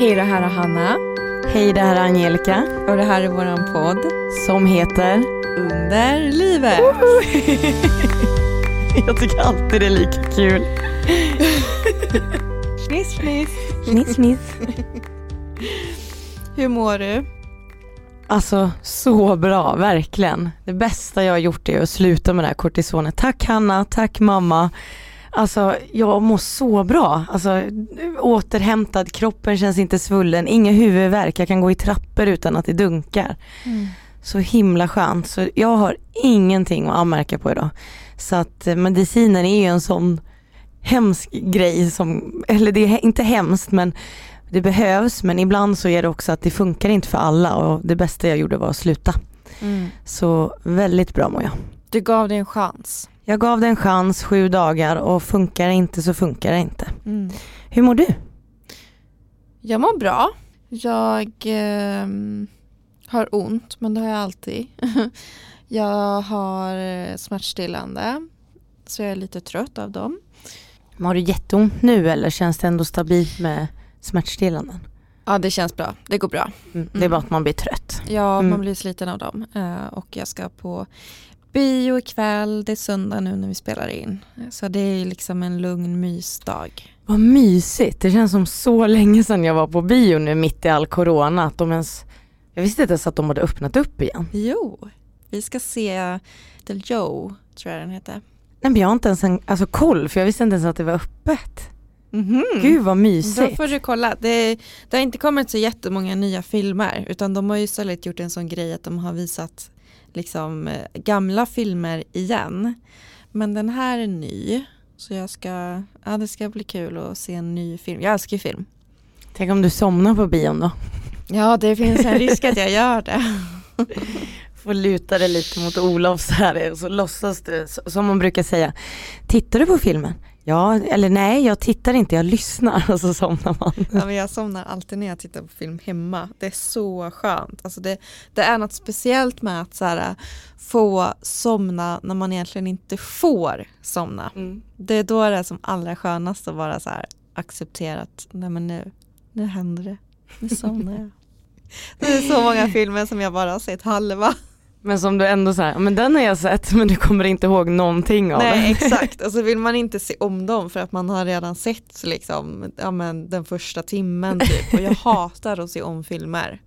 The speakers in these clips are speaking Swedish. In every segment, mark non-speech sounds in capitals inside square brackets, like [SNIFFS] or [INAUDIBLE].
Hej, det här är Hanna Hej, det här är Angelica och det här är våran podd som heter Under livet. [LAUGHS] Jag tycker alltid det är lika kul. Fniss, fniss. Sniss, sniss. Hur mår du? Alltså så bra, verkligen. Det bästa jag har gjort är att sluta med det här kortisonet. Tack Hanna, tack mamma. Alltså jag mår så bra. Alltså återhämtad, kroppen känns inte svullen, ingen huvudvärk, jag kan gå i trappor utan att det dunkar. Så himla skönt. Så jag har ingenting att anmärka på idag. Så att eh, medicinen är ju en sån hemsk grej som, eller det är inte hemskt men det behövs men ibland så är det också att det funkar inte för alla och det bästa jag gjorde var att sluta. Mm. Så väldigt bra mår jag. Du gav dig en chans. Jag gav det en chans sju dagar och funkar det inte så funkar det inte. Hur mår du? Jag mår bra. Jag ehm, har ont, men det har jag alltid. [LAUGHS] jag har eh, smärtstillande, så jag är lite trött av dem. Har du jätteont nu eller känns det ändå stabilt med smärtstillanden? Ja, det känns bra. Det går bra. Mm. Det är bara att man blir trött. Ja, Mm. man blir sliten av dem. Eh, och jag ska på bio ikväll. Det är söndag nu när vi spelar in. Så det är liksom en lugn mysdag. Vad mysigt. Det känns som så länge sedan jag var på bio nu mitt i all corona. Att de ens, jag visste inte ens att de hade öppnat upp igen. Jo, vi ska se The Joe, tror jag den heter. Nej men jag har inte ens en alltså, koll för jag visste inte ens att det var öppet. Mhm. Gud vad Då mysigt. får du kolla. Det, det har inte kommit så jättemånga nya filmer utan de har ju istället gjort en sån grej att de har visat liksom eh, gamla filmer igen. Men den här är ny. Så jag ska, ja det ska bli kul att se en ny film. Jag älskar ju film. Tänk om du somnar på bion då. Ja det finns en risk att jag gör det. [LAUGHS] Får luta dig lite mot Olof så här och så låtsas du, som man brukar säga. Tittar du på filmen? Ja, eller nej jag tittar inte, jag lyssnar [LAUGHS] och så somnar man. Ja, men jag somnar alltid när jag tittar på film hemma. Det är så skönt. Alltså det, det är något speciellt med att så här, få somna när man egentligen inte får somna. Det är då det är som allra skönast att vara så här accepterat. Nej men nu, nu händer det. Nu somnar jag. [LAUGHS] Det är så många filmer som jag bara har sett halva. Men som du ändå säger, men den har jag sett [LAUGHS] men du kommer inte ihåg någonting av Nej den. [LAUGHS] exakt, och så vill man inte se om dem för att man har redan sett liksom, ja, men, den första timmen typ. Och jag [LAUGHS] hatar att se om filmer.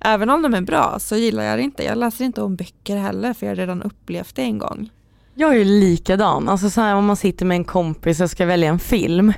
Även om de är bra så gillar jag det inte. Jag läser inte om böcker heller för jag har redan upplevt det en gång. Jag är ju likadan, alltså så här, om man sitter med en kompis och ska välja en film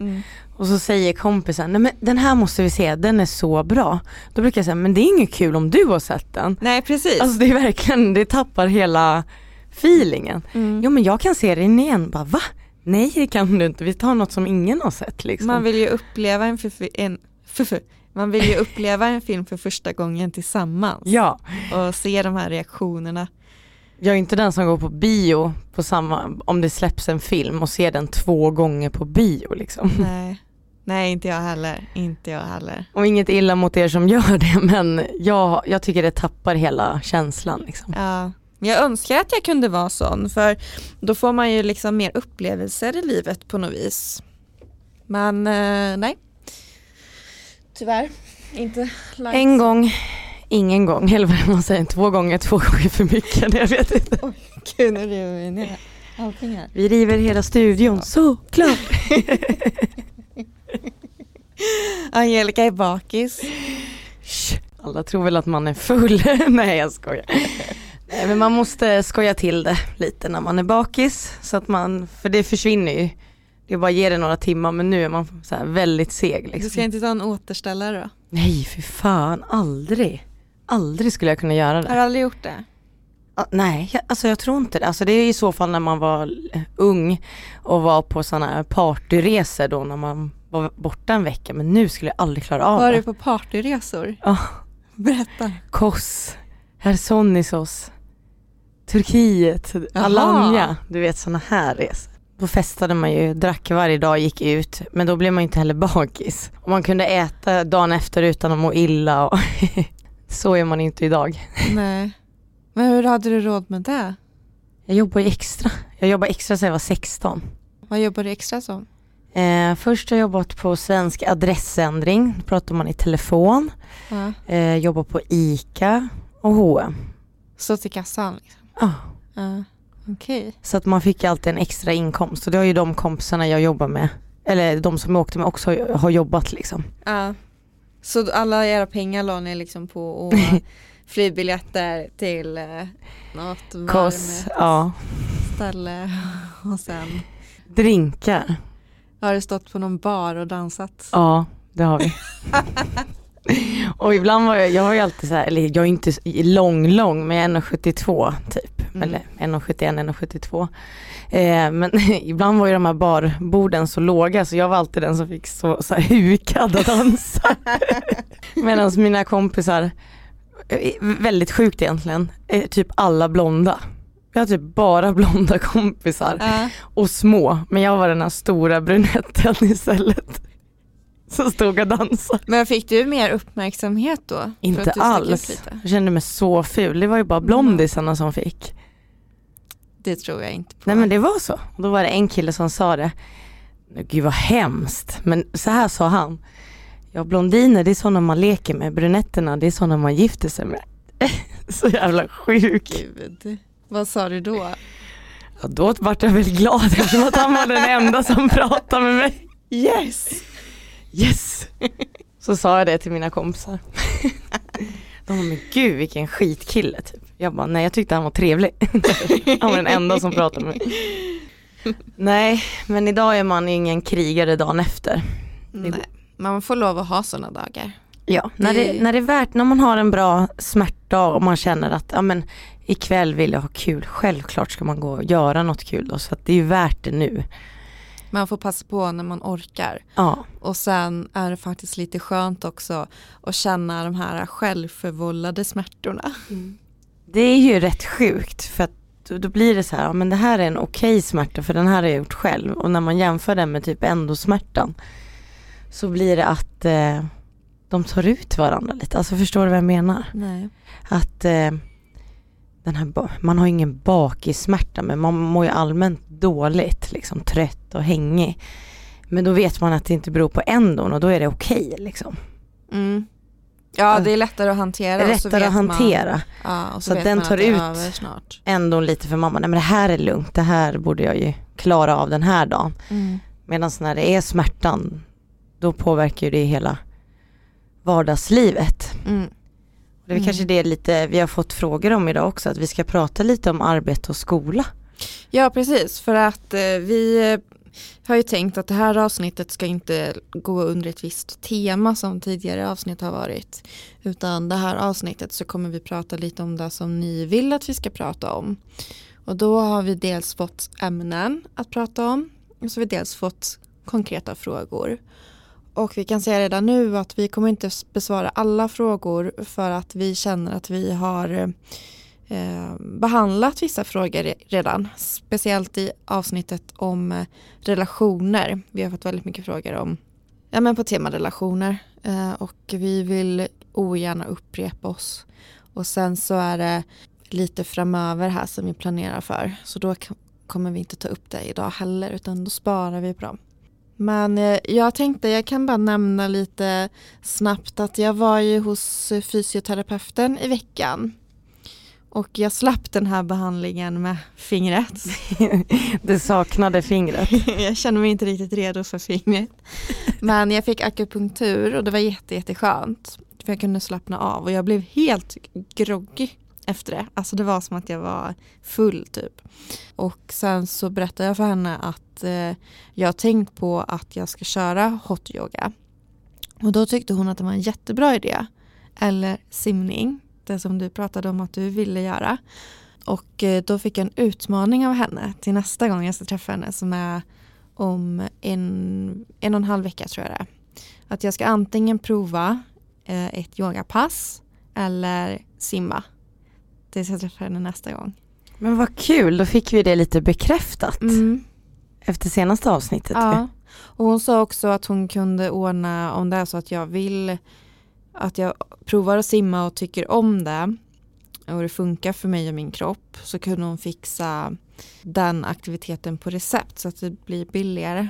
och så säger kompisen, nej men den här måste vi se, den är så bra. Då brukar jag säga, men det är inget kul om du har sett den. Nej precis. Alltså det är verkligen, det tappar hela feelingen. Mm. Jo men jag kan se den igen, bara va? Nej det kan du inte, vi tar något som ingen har sett liksom. Man vill ju uppleva en, för, en för, man vill ju [LAUGHS] uppleva en film för första gången tillsammans Ja, och se de här reaktionerna. Jag är inte den som går på bio på samma, om det släpps en film och ser den två gånger på bio liksom. Nej. [LAUGHS] Nej inte jag heller, inte jag heller. Och inget illa mot er som gör det [LAUGHS] men jag, jag tycker det tappar hela känslan liksom. Ja, jag önskar att jag kunde vara sån för då får man ju liksom mer upplevelser i livet på något vis. Men eh, nej. Tyvärr. Inte. En gång, ingen gång, eller vad man säger, två gånger, två gånger för mycket, [LAUGHS] jag vet inte. Gud, nu river vi ner allting här. Vi river hela studion, såklart. [LAUGHS] Angelica är bakis. Alla tror väl att man är full, [LAUGHS] nej jag skojar. Men man måste skoja till det lite när man är bakis, så att man, för det försvinner ju. Det är bara ge det några timmar men nu är man så väldigt seg Du liksom. ska inte ta en återställare då? Nej för fan, aldrig. Aldrig skulle jag kunna göra Har det. du aldrig gjort det? Ah, nej, jag, alltså jag tror inte det. Alltså det är i så fall när man var ung och var på sådana partyresor då när man var borta en vecka. Men nu skulle jag aldrig klara av Var det. du på partyresor? Ja. Berätta. Kos, Chersonissos, Turkiet, Alanya. Du vet sådana här resor. Då festade man ju, drack varje dag, gick ut. Men då blev man ju inte heller bakis. Och man kunde äta dagen efter utan att må illa. Och [LAUGHS] så är man inte idag. Nej. Men hur hade du råd med det? Jag jobbar extra. Jag jobbade extra sedan jag var 16. Vad jobbar du extra som? Eh, först har jag jobbat på Svensk adressändring, då pratar man i telefon. Ja. Eh, jobbat på ICA och H&M. Stått i kassan liksom. Ja. Ja. Okej. Så att man fick alltid en extra inkomst och det har ju de kompisarna jag jobbar med, eller de som jag åkte med också har- har jobbat liksom. Ja. Så alla era pengar la ni liksom på att [LAUGHS] flygbiljetter till eh, något Kos, ja. ställe [LAUGHS] och sen Drinkar, har du stått på någon bar och dansat. ja det har vi. [LAUGHS] och ibland var jag, jag har ju alltid så här, eller jag är inte lång lång men jag är 1,72 typ. Mm. Eller 1,71, 1,72. Eh, men [LAUGHS] ibland var ju de här barborden så låga så jag var alltid den som fick så, så här hukad och dansa. [LAUGHS] Medan mina kompisar, eh, väldigt sjukt egentligen, är typ alla blonda. Jag har typ bara blonda kompisar Ja. och små, men jag var den här stora brunetten [LAUGHS] istället. [LAUGHS] Som stod och dansade. Men fick du mer uppmärksamhet då? Inte alls. Jag kände mig så ful, det var ju bara blondisarna som fick. Det tror jag inte på. Nej men det var så. Då var det en kille som sa det. Gud vad hemskt. Men så här sa han. Ja blondiner det är sådana man leker med. Brunetterna det är sådana man gifter sig med. [LAUGHS] så jävla sjuk. Gud. Vad sa du då? Ja, då vart jag väl glad eftersom att han var den enda som pratade med mig. Yes! Yes! [LAUGHS] Så sa jag det till mina kompisar. [LAUGHS] De bara, men gud vilken skitkille typ. Jag bara, nej jag tyckte han var trevlig. [LAUGHS] Han var den enda som pratade med mig. Nej, men idag är man ingen krigare dagen efter. Nej. Man får lov att ha sådana dagar. Ja, när det, när det är värt, när man har en bra smärtdag och man känner att ja, men, ikväll vill jag ha kul, självklart ska man gå och göra något kul då, så att det är värt det nu. Man får passa på när man orkar. Ja, Och sen är det faktiskt lite skönt också att känna de här självförvållade smärtorna. det är ju rätt sjukt för att då, blir det så här, ja, men det här är en okej smärta för den här har jag gjort själv och när man jämför den med typ endosmärtan så blir det att eh, de tar ut varandra lite, alltså förstår du vad jag menar? Nej. att eh, den här, man har ingen bakissmärta men man mår ju allmänt dåligt, liksom trött och hängig. Men då vet man att det inte beror på endon och då är det okej liksom. Mm. Ja det är lättare att hantera. och så Lättare vet att Man, hantera. ja, och så, Så vet den man tar att ut-. Endon lite för mamma, nej men det här är lugnt, det här borde jag ju klara av den här dagen. Mm. Medan när det är smärtan, då påverkar ju det hela vardagslivet. Mm. Det är Mm. kanske det lite vi har fått frågor om idag också, att vi ska prata lite om arbete och skola. Ja precis för att eh, vi eh, har ju tänkt att det här avsnittet ska inte gå under ett visst tema som tidigare avsnitt har varit. Utan det här avsnittet så kommer vi prata lite om det som ni vill att vi ska prata om. Och då har vi dels fått ämnen att prata om och så har vi dels fått konkreta frågor. Och vi kan säga redan nu att vi kommer inte besvara alla frågor för att vi känner att vi har eh, Eh, behandlat vissa frågor redan. Speciellt i avsnittet om eh, relationer. Vi har fått väldigt mycket frågor om ja, men på tema relationer. Eh, och vi vill ogärna upprepa oss. Och sen så är det lite framöver här som vi planerar för. Så då kommer vi inte ta upp det idag heller utan då sparar vi på dem. Men eh, jag tänkte jag kan bara nämna lite snabbt att jag var ju hos fysioterapeuten i veckan. Och jag slapp den här behandlingen med fingret. [LAUGHS] det saknade fingret. [LAUGHS] jag känner mig inte riktigt redo för fingret. Men jag fick akupunktur och det var jätte, jätteskönt. För jag kunde slappna av och jag blev helt groggy efter det. Alltså det var som att jag var full typ. Och sen så berättade jag för henne att eh, jag tänkt på att jag ska köra hot yoga. Och då tyckte hon att det var en jättebra idé. Eller simning, det som du pratade om att du ville göra. Och eh, då fick jag en utmaning av henne till nästa gång jag ska träffa henne som är om en, en och en halv vecka tror jag det är. Att jag ska antingen prova eh, ett yogapass eller simma. Tills jag träffar henne nästa gång. Men vad kul, då fick vi det lite bekräftat Mm. efter senaste avsnittet. Ja. Och hon sa också att hon kunde ordna om det är så att jag vill att jag provar att simma och tycker om det och det funkar för mig och min kropp så kunde hon fixa den aktiviteten på recept så att det blir billigare.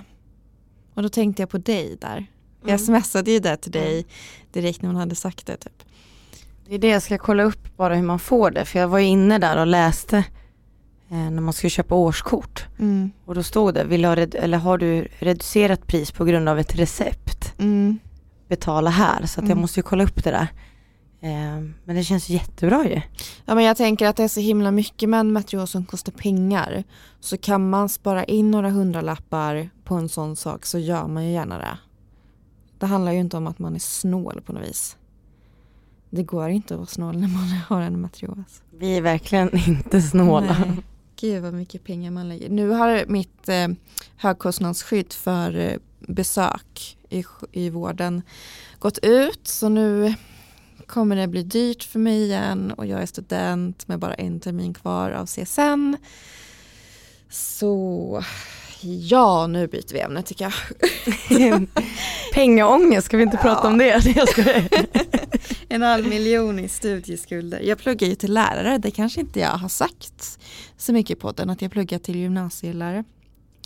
Och då tänkte jag på dig där. Mm. Jag smsade ju det till dig direkt när hon hade sagt det. Typ. Det är det jag ska kolla upp bara hur man får det. För jag var ju inne där och läste eh, när man skulle köpa årskort. Mm. Och då stod det, vill ha eller har du reducerat pris på grund av ett recept? Mm. Betala här. Så att jag Mm. måste ju kolla upp det där. Eh, men det känns jättebra ju. Ja, men jag tänker att det är så himla mycket med en material som kostar pengar. Så kan man spara in några hundralappar på en sån sak så gör man ju gärna det. Det handlar ju inte om att man är snål på något vis. Det går inte att vara snål när man [LAUGHS] har en material. Vi är verkligen [LAUGHS] inte snåla. Nej. Gud vad mycket pengar man lägger. Nu har mitt eh, högkostnadsskydd för eh, besök i, i vården gått ut. Så nu kommer det bli dyrt för mig igen och jag är student med bara en termin kvar av CSN. Så ja, nu byter vi ämne tycker jag. [LAUGHS] Pengaångest, ska vi inte prata om det? [LAUGHS] En halv miljon i studieskulder. Jag pluggar ju till lärare, det kanske inte jag har sagt så mycket på den att jag pluggar till gymnasielärare.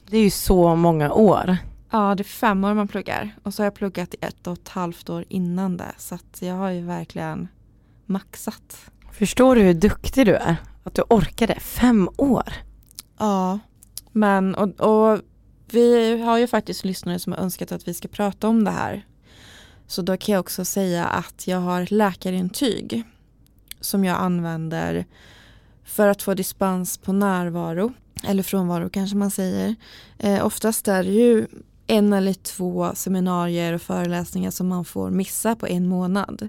Det är ju så många år. Ja, det är fem år man pluggar och så har jag pluggat i ett och ett halvt år innan det så att jag har ju verkligen maxat. Förstår du hur duktig du är? Att du orkade fem år. Ja, men och, och vi har ju faktiskt lyssnare som har önskat att vi ska prata om det här. Så då kan jag också säga att jag har ett läkarintyg som jag använder för att få dispens på närvaro eller frånvaro kanske man säger. Eh, oftast är det ju en eller två seminarier och föreläsningar som man får missa på en månad.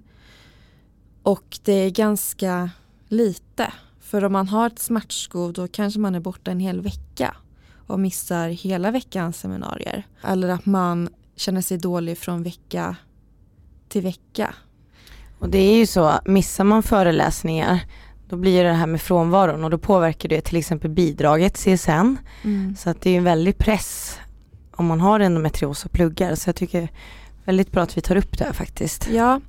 Och det är ganska lite. För om man har ett smärtskov då kanske man är borta en hel vecka och missar hela veckans seminarier. Eller att man känner sig dålig från vecka till vecka. Och det är ju så, missar man föreläsningar då blir det här med frånvaron och då påverkar det till exempel bidraget CSN. Så att det är en väldig press om man har endometrios och pluggar. Så jag tycker väldigt bra att vi tar upp det här faktiskt. Ja,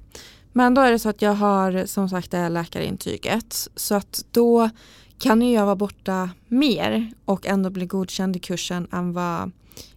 men då är det så att jag har som sagt det här läkarintyget. Så att då kan ju jag vara borta mer och ändå bli godkänd i kursen än vad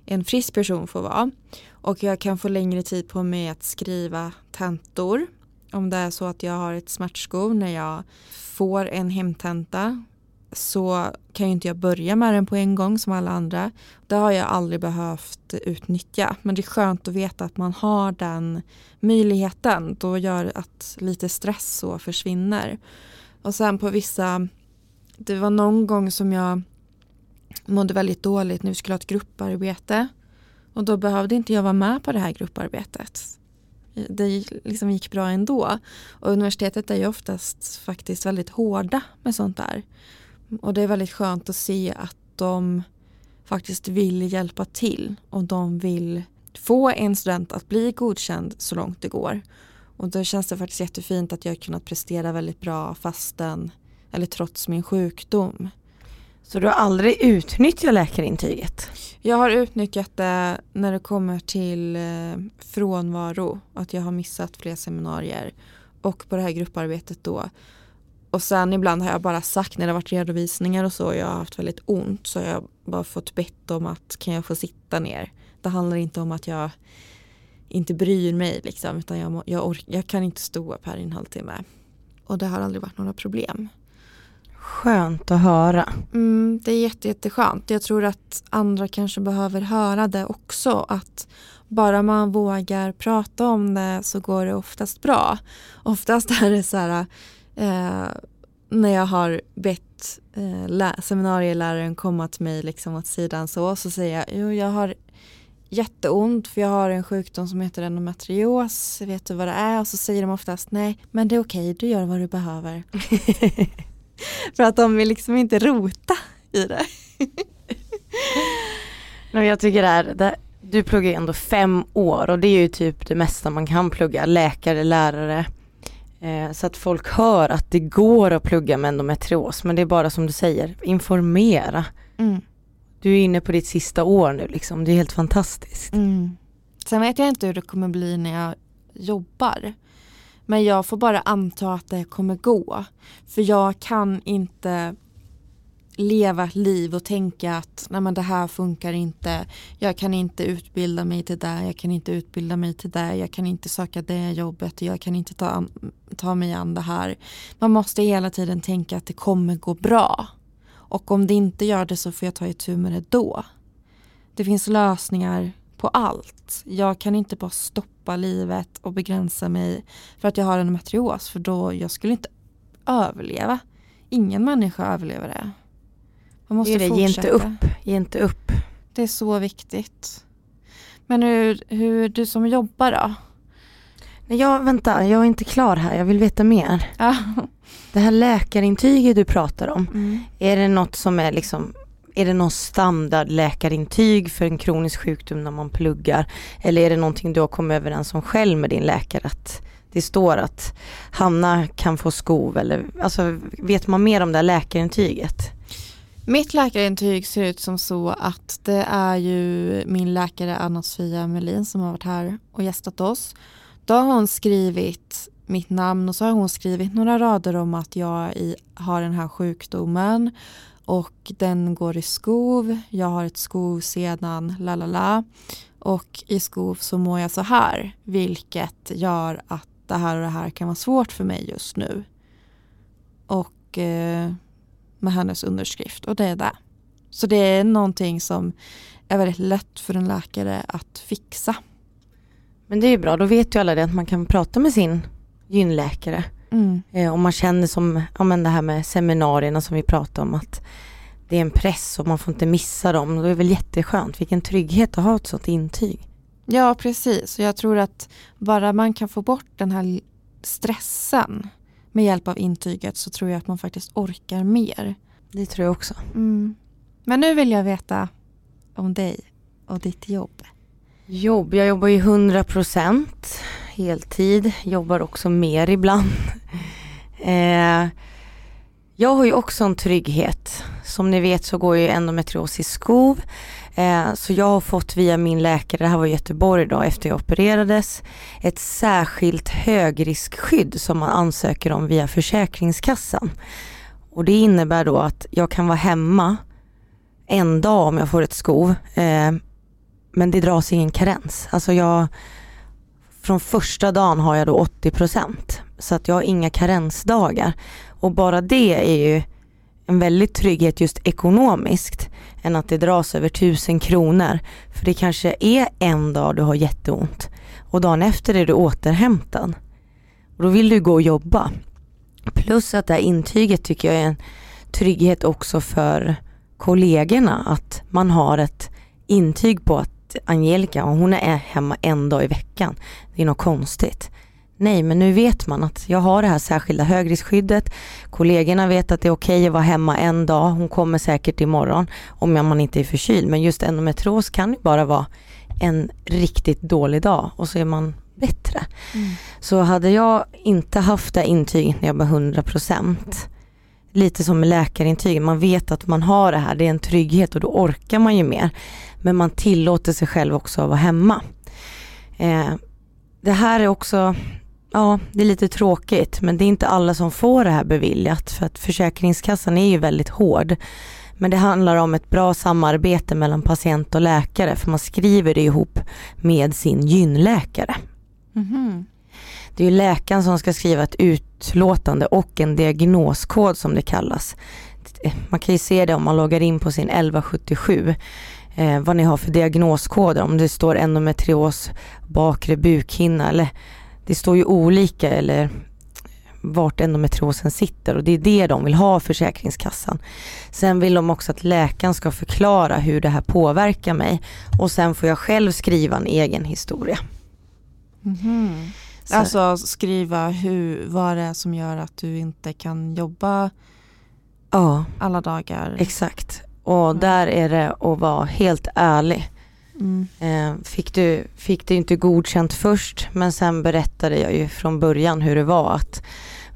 en frisk person får vara. Och jag kan få längre tid på mig att skriva tentor. Om det är så att jag har ett smärtskov när jag får en hemtenta så kan ju inte jag börja med den på en gång som alla andra. Det har jag aldrig behövt utnyttja. Men det är skönt att veta att man har den möjligheten. Då gör att lite stress så försvinner. Och sen på vissa, det var någon gång som jag mådde väldigt dåligt när vi skulle ha ett grupparbete. Och då behövde inte jag vara med på det här grupparbetet. Det liksom gick bra ändå. Och universitetet är ju oftast faktiskt väldigt hårda med sånt där. Och det är väldigt skönt att se att de faktiskt vill hjälpa till och de vill få en student att bli godkänd så långt det går. Och då känns det faktiskt jättefint att jag har kunnat prestera väldigt bra fastän eller trots min sjukdom. Så du har aldrig utnyttjat läkarintyget? Jag har utnyttjat det när det kommer till eh, frånvaro, att jag har missat fler seminarier och på det här grupparbetet då. Och sen ibland har jag bara sagt när det varit redovisningar och så jag har haft väldigt ont så har jag bara fått bett om att kan jag få sitta ner. Det handlar inte om att jag inte bryr mig liksom utan jag, jag, ork, jag kan inte stå upp här i en halvtimme. Och det har aldrig varit några problem. Skönt att höra. Mm, det är jätte, jätteskönt. Jag tror att andra kanske behöver höra det också. Att bara man vågar prata om det så går det oftast bra. Oftast är det så här eh, när jag har bett eh, lä- seminarieläraren komma till mig liksom åt sidan så, så säger jag jo jag har jätteont för jag har en sjukdom som heter endometrios, vet du vad det är? Och så säger de oftast nej men det är okej, du gör vad du behöver. [LAUGHS] för att de vill liksom inte rota i det. [LAUGHS] Men jag tycker det här, det, du pluggar ju ändå fem år och det är ju typ det mesta man kan plugga, läkare, lärare. Eh, så att folk hör att det går att plugga med endometrios men det är bara som du säger, informera. Mm. Du är inne på ditt sista år nu liksom, det är helt fantastiskt. Mm. Sen vet jag inte hur det kommer bli när jag jobbar. Men jag får bara anta att det kommer gå. För jag kan inte leva ett liv och tänka att Nej, men det här funkar inte. Jag kan inte utbilda mig till det, jag kan inte utbilda mig till det, jag kan inte söka det jobbet, jag kan inte ta, ta mig an det här. Man måste hela tiden tänka att det kommer gå bra. Och om det inte gör det så får jag ta itu med det då. Det finns lösningar på allt. Jag kan inte bara stoppa livet och begränsa mig för att jag har en matrios för då jag skulle inte överleva. Ingen människa överlever det. Man måste det, fortsätta. Ge inte upp. Ge inte upp. Det är så viktigt. Men hur, hur du som jobbar då? Nej, jag, vänta, jag är inte klar här. Jag vill veta mer. Ja. Det här läkarintyget du pratar om, mm. är det något som är liksom är det någon standardläkarintyg för en kronisk sjukdom när man pluggar? Eller är det någonting du har kommit överens om själv med din läkare att det står att Hanna kan få skov eller alltså vet man mer om det här läkarintyget? Mitt läkarintyg ser ut som så att det är ju min läkare Anna-Sofia Melin som har varit här och gästat oss. Då har hon skrivit mitt namn och så har hon skrivit några rader om att jag i, har den här sjukdomen och den går i skov. Jag har ett skov sedan la la la och i skov så mår jag så här vilket gör att det här och det här kan vara svårt för mig just nu. Och eh, med hennes underskrift och det är det. Så det är någonting som är väldigt lätt för en läkare att fixa. Men det är ju bra, då vet ju alla det att man kan prata med sin gynläkare. Mm. Eh, om man känner som, ja men det här med seminarierna som vi pratade om att det är en press och man får inte missa dem. Då är det väl jätteskönt, vilken trygghet att ha ett sådant intyg. Ja precis, och jag tror att bara man kan få bort den här stressen med hjälp av intyget så tror jag att man faktiskt orkar mer. Det tror jag också. Mm. Men nu vill jag veta om dig och ditt jobb. Jobb, jag jobbar ju 100% heltid, jobbar också mer ibland. [LAUGHS] eh, jag har ju också en trygghet. Som ni vet så går ju endometrios i skov. Eh, så jag har fått via min läkare, det här var i Göteborg då efter jag opererades, ett särskilt högriskskydd som man ansöker om via Försäkringskassan. Och det innebär då att jag kan vara hemma en dag om jag får ett skov. Eh, men det dras ingen karens. Alltså jag, från första dagen har jag då 80% så att jag har inga karensdagar. Och bara det är ju en väldigt trygghet just ekonomiskt än att det dras över tusen kronor. För det kanske är en dag du har jätteont och dagen efter är du återhämtad. Och då vill du gå och jobba. Plus att det här intyget tycker jag är en trygghet också för kollegorna att man har ett intyg på att Angelica, hon är hemma en dag i veckan. Det är något konstigt. Nej, men nu vet man att jag har det här särskilda högriskskyddet. Kollegorna vet att det är okej okay att vara hemma en dag. Hon kommer säkert imorgon om man inte är förkyld. Men just endometrios kan ju bara vara en riktigt dålig dag och så är man bättre. Mm. Så hade jag inte haft det intyget när jag var 100% lite som med läkarintyget, man vet att man har det här, det är en trygghet och då orkar man ju mer. Men man tillåter sig själv också att vara hemma. Eh, det här är också Ja, det är lite tråkigt men det är inte alla som får det här beviljat för att Försäkringskassan är ju väldigt hård. Men det handlar om ett bra samarbete mellan patient och läkare för man skriver det ihop med sin gynläkare. Mm-hmm. Det är ju läkaren som ska skriva ett utlåtande och en diagnoskod som det kallas. Man kan ju se det om man loggar in på sin 1177 eh, vad ni har för diagnoskoder, om det står endometrios, bakre bukhinna eller det står ju olika eller vart endometriosen sitter och det är det de vill ha Försäkringskassan. Sen vill de också att läkaren ska förklara hur det här påverkar mig och sen får jag själv skriva en egen historia. Mm-hmm. Alltså skriva hur, vad det är som gör att du inte kan jobba ja, alla dagar. Exakt. Och mm. där är det att vara helt ärlig. Mm. Eh, fick, du, fick du inte godkänt först men sen berättade jag ju från början hur det var att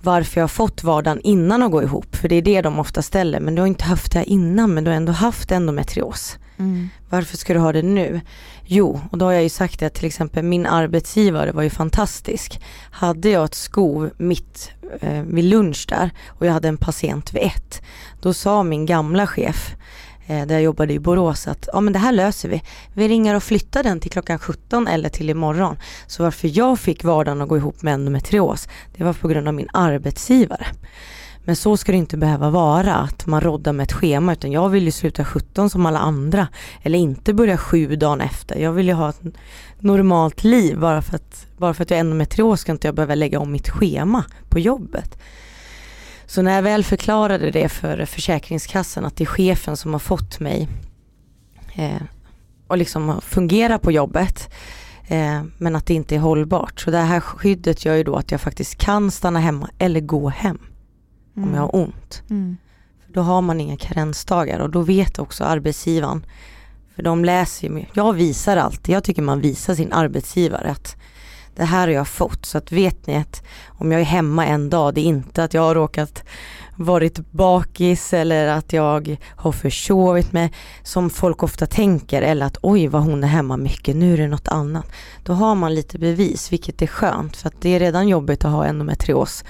varför jag fått vardagen innan att gå ihop. För det är det de ofta ställer, men du har inte haft det här innan men du har ändå haft endometrios. Mm. Varför ska du ha det nu? Jo, och då har jag ju sagt det att till exempel min arbetsgivare var ju fantastisk. Hade jag ett skov mitt eh, vid lunch där och jag hade en patient vid ett, då sa min gamla chef Eh, där jag jobbade i Borås att ja men det här löser vi. Vi ringer och flyttar den till klockan 17 eller till imorgon. Så varför jag fick vardagen att gå ihop med endometrios, det var på grund av min arbetsgivare. Men så ska det inte behöva vara, att man roddar med ett schema, utan jag vill ju sluta 17 som alla andra. Eller inte börja sju dagen efter. Jag vill ju ha ett normalt liv, bara för att, bara för att jag är endometrios ska inte jag behöva lägga om mitt schema på jobbet. Så när jag väl förklarade det för Försäkringskassan, att det är chefen som har fått mig eh, och liksom fungera på jobbet, eh, men att det inte är hållbart. Så det här skyddet gör ju då att jag faktiskt kan stanna hemma eller gå hem mm. om jag har ont. Mm. För då har man inga karensdagar och då vet också arbetsgivaren, för de läser ju, jag visar alltid, jag tycker man visar sin arbetsgivare att det här har jag fått så att vet ni att om jag är hemma en dag, det är inte att jag har råkat varit bakis eller att jag har försovit mig som folk ofta tänker eller att oj vad hon är hemma mycket, nu är det något annat. Då har man lite bevis vilket är skönt för att det är redan jobbigt att ha endometrios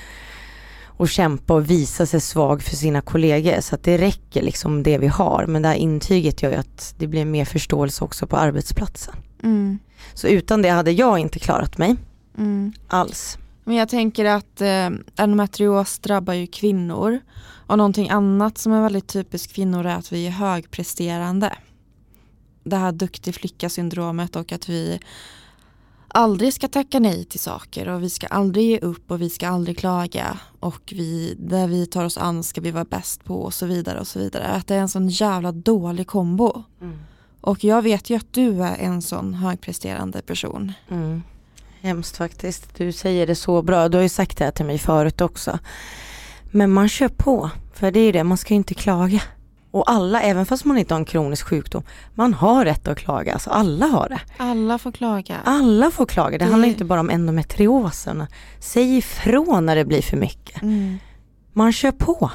och kämpa och visa sig svag för sina kollegor. Så att det räcker liksom det vi har. Men det här intyget gör ju att det blir mer förståelse också på arbetsplatsen. Mm. Så utan det hade jag inte klarat mig mm. alls. Men jag tänker att eh, endometrios drabbar ju kvinnor. Och någonting annat som är väldigt typiskt kvinnor är att vi är högpresterande. Det här duktig flicka syndromet och att vi aldrig ska tacka nej till saker och vi ska aldrig ge upp och vi ska aldrig klaga och vi, där vi tar oss an ska vi vara bäst på och så vidare och så vidare. Att det är en sån jävla dålig kombo. Mm. Och jag vet ju att du är en sån högpresterande person. Mm. Hemskt faktiskt. Du säger det så bra. Du har ju sagt det här till mig förut också. Men man kör på. För det är ju det, man ska ju inte klaga. Och alla, även fast man inte har en kronisk sjukdom, man har rätt att klaga. Alltså alla har det. Alla får klaga. Alla får klaga. Det, det... handlar inte bara om endometriosen. Säg ifrån när det blir för mycket. Mm. Man kör på.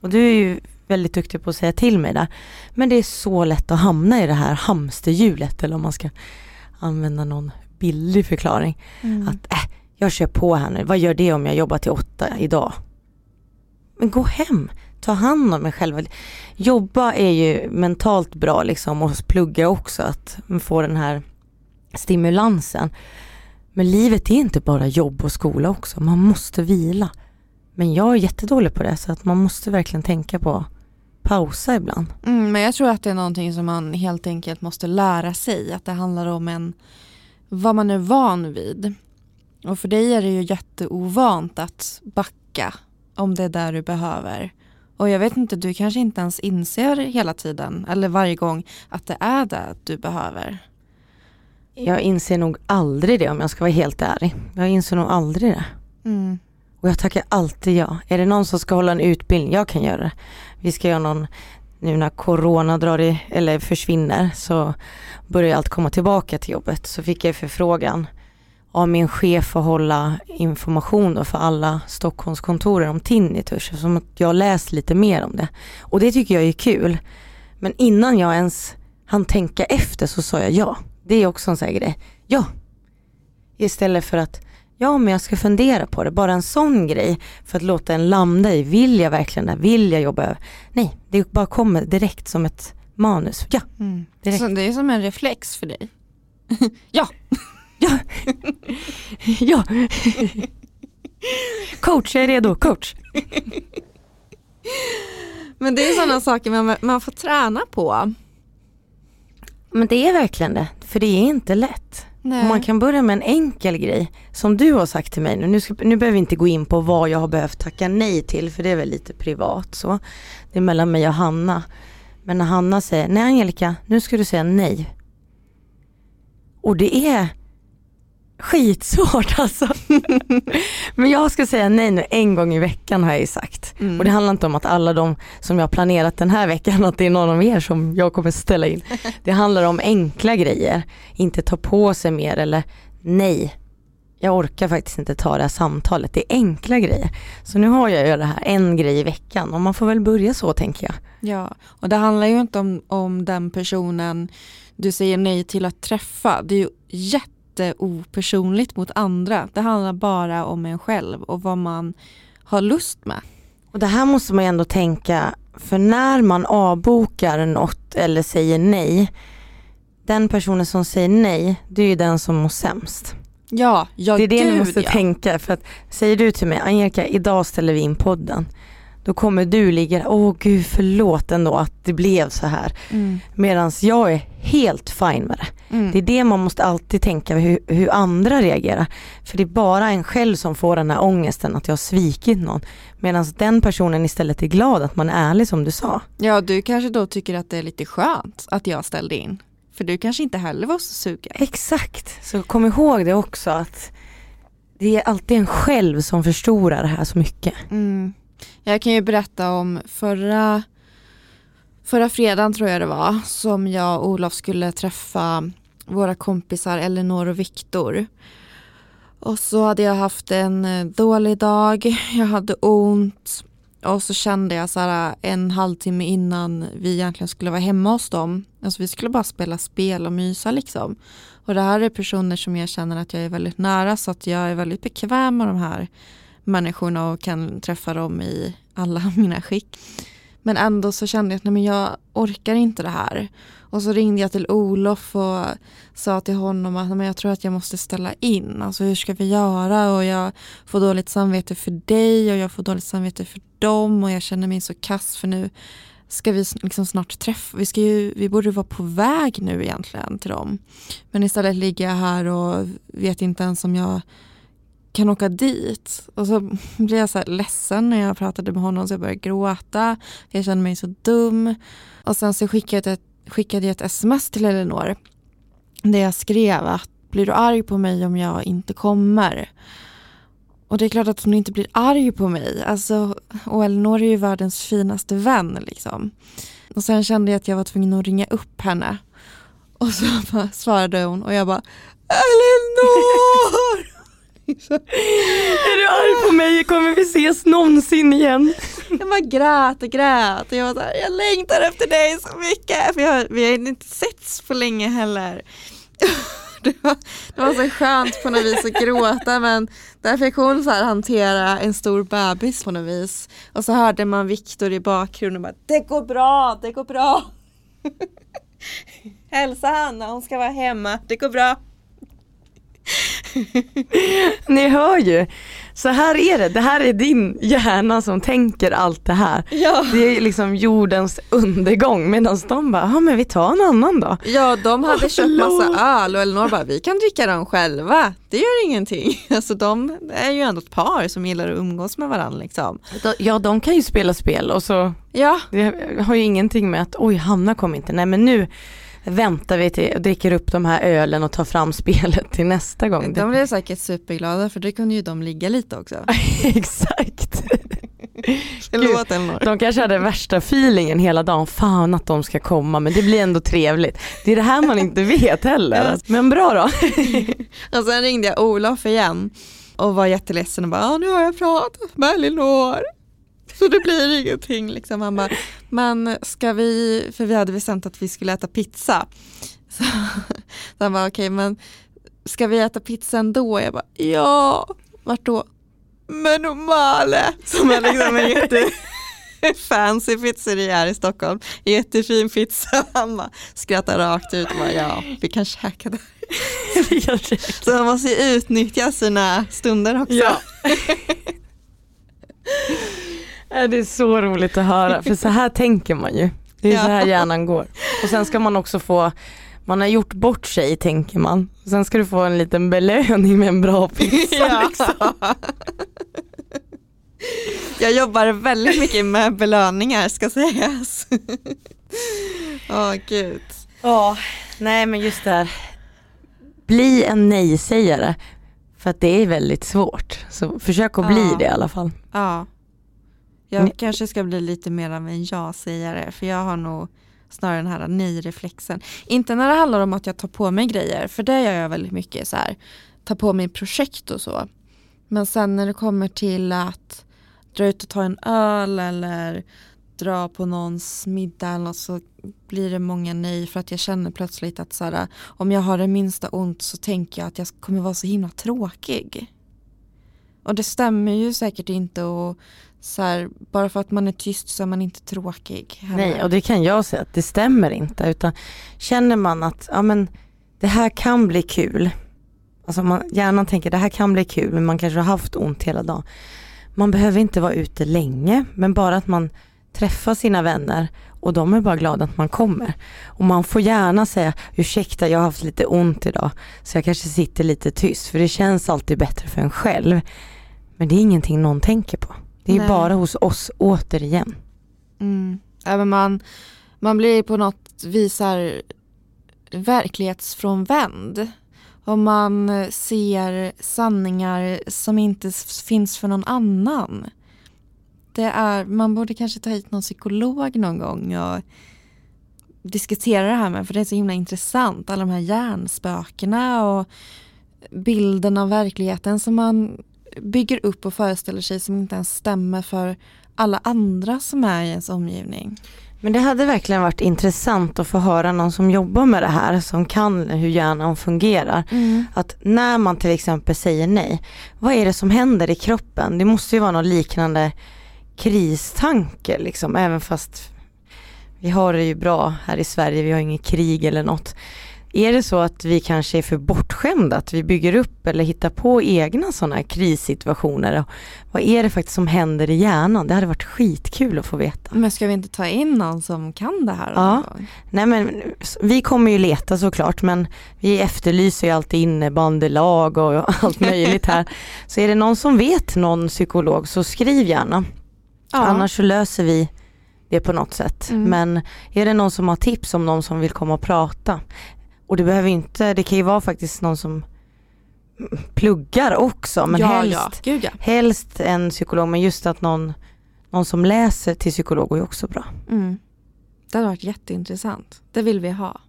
Och du är ju väldigt duktig på att säga till mig där. Men det är så lätt att hamna i det här hamsterhjulet eller om man ska använda någon billig förklaring. Mm. Att äh, jag kör på här nu, vad gör det om jag jobbar till åtta idag? Men gå hem, ta hand om mig själv. Jobba är ju mentalt bra liksom och plugga också, att få den här stimulansen. Men livet är inte bara jobb och skola också, man måste vila. Men jag är jättedålig på det så att man måste verkligen tänka på pausa ibland. Mm, men jag tror att det är någonting som man helt enkelt måste lära sig. Att det handlar om en, vad man är van vid. Och för dig är det ju jätteovant att backa om det är där du behöver. Och jag vet inte, du kanske inte ens inser hela tiden eller varje gång att det är det du behöver. Jag inser nog aldrig det om jag ska vara helt ärlig. Jag inser nog aldrig det. Mm. Och jag tackar alltid ja. Är det någon som ska hålla en utbildning, jag kan göra det. Vi ska göra någon, nu när corona drar i, eller försvinner så börjar allt komma tillbaka till jobbet. Så fick jag förfrågan av min chef att hålla information då för alla Stockholmskontorer om tinnitus eftersom att jag läst lite mer om det. Och det tycker jag är kul. Men innan jag ens hann tänka efter så sa jag ja. Det är också en sån här grej. Ja. Istället för att Ja, men jag ska fundera på det. Bara en sån grej för att låta en landa i, vill jag verkligen det? Vill jag jobba över? Nej, det bara kommer direkt som ett manus. Ja, mm. direkt. Så det är som en reflex för dig? [LAUGHS] ja! ja! ja! coach, jag är redo, coach. men det är sådana saker man, man får träna på. Men det är verkligen det, för det är inte lätt. Nej. man kan börja med en enkel grej som du har sagt till mig nu. Nu, ska, nu behöver vi inte gå in på vad jag har behövt tacka nej till för det är väl lite privat så. Det är mellan mig och Hanna. Men när Hanna säger, nej Angelica, nu ska du säga nej. Och det är skitsvårt alltså. [LAUGHS] Men jag ska säga nej nu en gång i veckan har jag ju sagt. Mm. Och det handlar inte om att alla de som jag har planerat den här veckan, att det är någon av er som jag kommer ställa in. [LAUGHS] Det handlar om enkla grejer, inte ta på sig mer eller nej. jag orkar faktiskt inte ta det här samtalet. Det är enkla grejer. Så nu har jag ju det här en grej i veckan och man får väl börja så tänker jag. Ja, och det handlar ju inte om, om den personen du säger nej till att träffa. Det är ju jätteopersonligt mot andra. Det handlar bara om en själv och vad man har lust med. Och det här måste man ju ändå tänka, för när man avbokar något eller säger nej, den personen som säger nej, det är ju den som mår sämst. Ja, ja Det är det gud, ni måste ja. tänka, för att säger du till mig, Angelica idag ställer vi in podden, då kommer du ligga, åh gud förlåt ändå att det blev så här. Mm, Medan jag är helt fine med det. mm. Det är det man måste alltid tänka hur, hur andra reagerar. För det är bara en själv som får den här ångesten att jag har svikit någon. Medan den personen istället är glad att man är ärlig som du sa. Ja, du kanske då tycker att det är lite skönt att jag ställde in. För du kanske inte heller var så sugen. Exakt, så kom ihåg det också att det är alltid en själv som förstorar det här så mycket. Mm. Jag kan ju berätta om förra, förra fredagen tror jag det var som jag och Olof skulle träffa våra kompisar Elinor och Viktor. Och så hade jag haft en eh, dålig dag, jag hade ont och så kände jag så här eh, en halvtimme innan vi egentligen skulle vara hemma hos dem. Alltså vi skulle bara spela spel och mysa liksom. Och det här är personer som jag känner att jag är väldigt nära så att jag är väldigt bekväm med de här människorna och kan träffa dem i alla [LAUGHS] mina skick. Men ändå så kände jag att nej, men jag orkar inte det här. Och så ringde jag till Olof och sa till honom att nej, men jag tror att jag måste ställa in. Alltså hur ska vi göra? Och jag får dåligt samvete för dig och jag får dåligt samvete för dem och jag känner mig så kass för nu ska vi liksom snart träffa, vi, ska ju, vi borde vara på väg nu egentligen till dem. Men istället ligger jag här och vet inte ens om jag kan åka dit. Och så blev jag så här ledsen när jag pratade med honom så jag började gråta. Jag kände mig så dum. Och sen så skickade jag ett, skickade jag ett sms till Elinor. Där jag skrev att blir du arg på mig om jag inte kommer? Och det är klart att hon inte blir arg på mig. Alltså, och Elinor är ju världens finaste vän. Liksom. Och sen kände jag att jag var tvungen att ringa upp henne. Och så [LAUGHS] bara svarade hon och jag bara Elinor! [LAUGHS] Är du arg på mig? Kommer vi ses någonsin igen? Jag bara grät och grät och jag var så här, jag längtar efter dig så mycket. För jag, vi har inte setts på länge heller. [LAUGHS] Det var, det var så skönt på något vis att gråta men där fick hon så här hantera en stor bebis på något vis. Och så hörde man Viktor i bakgrunden bara, det går bra, det går bra. [LAUGHS] Hälsa Hanna, hon ska vara hemma, det går bra. [LAUGHS] Ni hör ju. Så här är det, det här är din hjärna som tänker allt det här. Ja. Det är liksom jordens undergång medan de bara, ja men vi tar en annan då. Ja, de hade Åh, [LAUGHS] köpt massa öl och Elinor bara, vi kan dricka dem själva. Det gör ingenting. [LAUGHS] Alltså de är ju ändå ett par som gillar att umgås med varandra liksom. Ja de kan ju spela spel och så, Ja, det har ju ingenting med att oj Hanna kom inte, nej men nu väntar vi till och dricker upp de här ölen och tar fram spelet till nästa gång. de blev säkert superglada för det kunde ju de ligga lite också. [LAUGHS] Exakt. Förlåt Elinor. De kanske hade värsta feelingen hela dagen, fan att de ska komma men det blir ändå trevligt. Det är det här man inte vet heller. Men bra då. [LAUGHS] Och sen ringde jag Olof igen och var jätteledsen och bara, "Ja, nu har jag pratat med Elinor. Så det blir ingenting liksom. Han bara, men ska vi, för vi hade bestämt att vi skulle äta pizza. [LAUGHS] Så, så han bara, okej men ska vi äta pizza ändå? Jag bara, ja, vart då? Men normale, som är liksom en jätte [LAUGHS] fancy pizzeria här i Stockholm. Jättefin pizza. Han bara skrattar rakt ut och bara, ja, vi kan käka där. [LAUGHS] Så man måste ju utnyttja sina stunder också. Ja. Ja, Det är så roligt att höra för så här tänker man ju. Det är så här hjärnan går. Och sen ska man också få, man har gjort bort sig tänker man. Sen ska du få en liten belöning med en bra pizza. Ja. Liksom. [LAUGHS] Jag jobbar väldigt mycket med belöningar ska sägas. [LAUGHS] Åh gud. Ja, nej men just det här. Bli en nej-sägare. För att det är väldigt svårt. Så försök att bli Ja. det i alla fall. Ja. Jag Mm. kanske ska bli lite mer av en ja-sägare för jag har nog snarare den här nej-reflexen. Inte när det handlar om att jag tar på mig grejer för det gör jag väldigt mycket så här. ta på mig projekt och så. Men sen när det kommer till att dra ut och ta en öl eller dra på någons middag eller så blir det många nej för att jag känner plötsligt att så här, om jag har det minsta ont så tänker jag att jag kommer vara så himla tråkig. Och det stämmer ju säkert inte och så här, bara för att man är tyst så är man inte tråkig. Heller. Nej och det kan jag säga att det stämmer inte utan känner man att ja, men, det här kan bli kul. Alltså man, hjärnan tänker det här kan bli kul men man kanske har haft ont hela dagen. Man behöver inte vara ute länge men bara att man träffar sina vänner och de är bara glada att man kommer. Och man får gärna säga ursäkta jag har haft lite ont idag så jag kanske sitter lite tyst för det känns alltid bättre för en själv. Men det är ingenting någon tänker på. Det är Nej. bara hos oss återigen. Mm. Ja, man, man blir på något vis verklighetsfrånvänd. Om man ser sanningar som inte finns för någon annan. Det är, man borde kanske ta hit någon psykolog någon gång och diskutera det här med för det är så himla intressant. Alla de här hjärnspökena och bilden av verkligheten som man bygger upp och föreställer sig som inte ens stämmer för alla andra som är i ens omgivning. Men det hade verkligen varit intressant att få höra någon som jobbar med det här, som kan hur hjärnan fungerar. Mm. Att när man till exempel säger nej, vad är det som händer i kroppen? Det måste ju vara någon liknande kristanke liksom, även fast vi har det ju bra här i Sverige, vi har inget krig eller något. Är det så att vi kanske är för bortskämda, att vi bygger upp eller hittar på egna sådana här krissituationer? Vad är det faktiskt som händer i hjärnan? Det hade varit skitkul att få veta. Men ska vi inte ta in någon som kan det här? Ja, nej men vi kommer ju leta såklart men vi efterlyser ju alltid innebandylag och allt [LAUGHS] möjligt här. så är det någon som vet någon psykolog så skriv gärna. Ja. Annars så löser vi det på något sätt. Mm. Men är det någon som har tips om någon som vill komma och prata? Och det behöver inte, det kan ju vara faktiskt någon som pluggar också men ja, helst, ja. Gud, ja. helst en psykolog men just att någon, någon som läser till psykolog är också bra. Mm. Det hade varit jätteintressant. Det vill vi ha.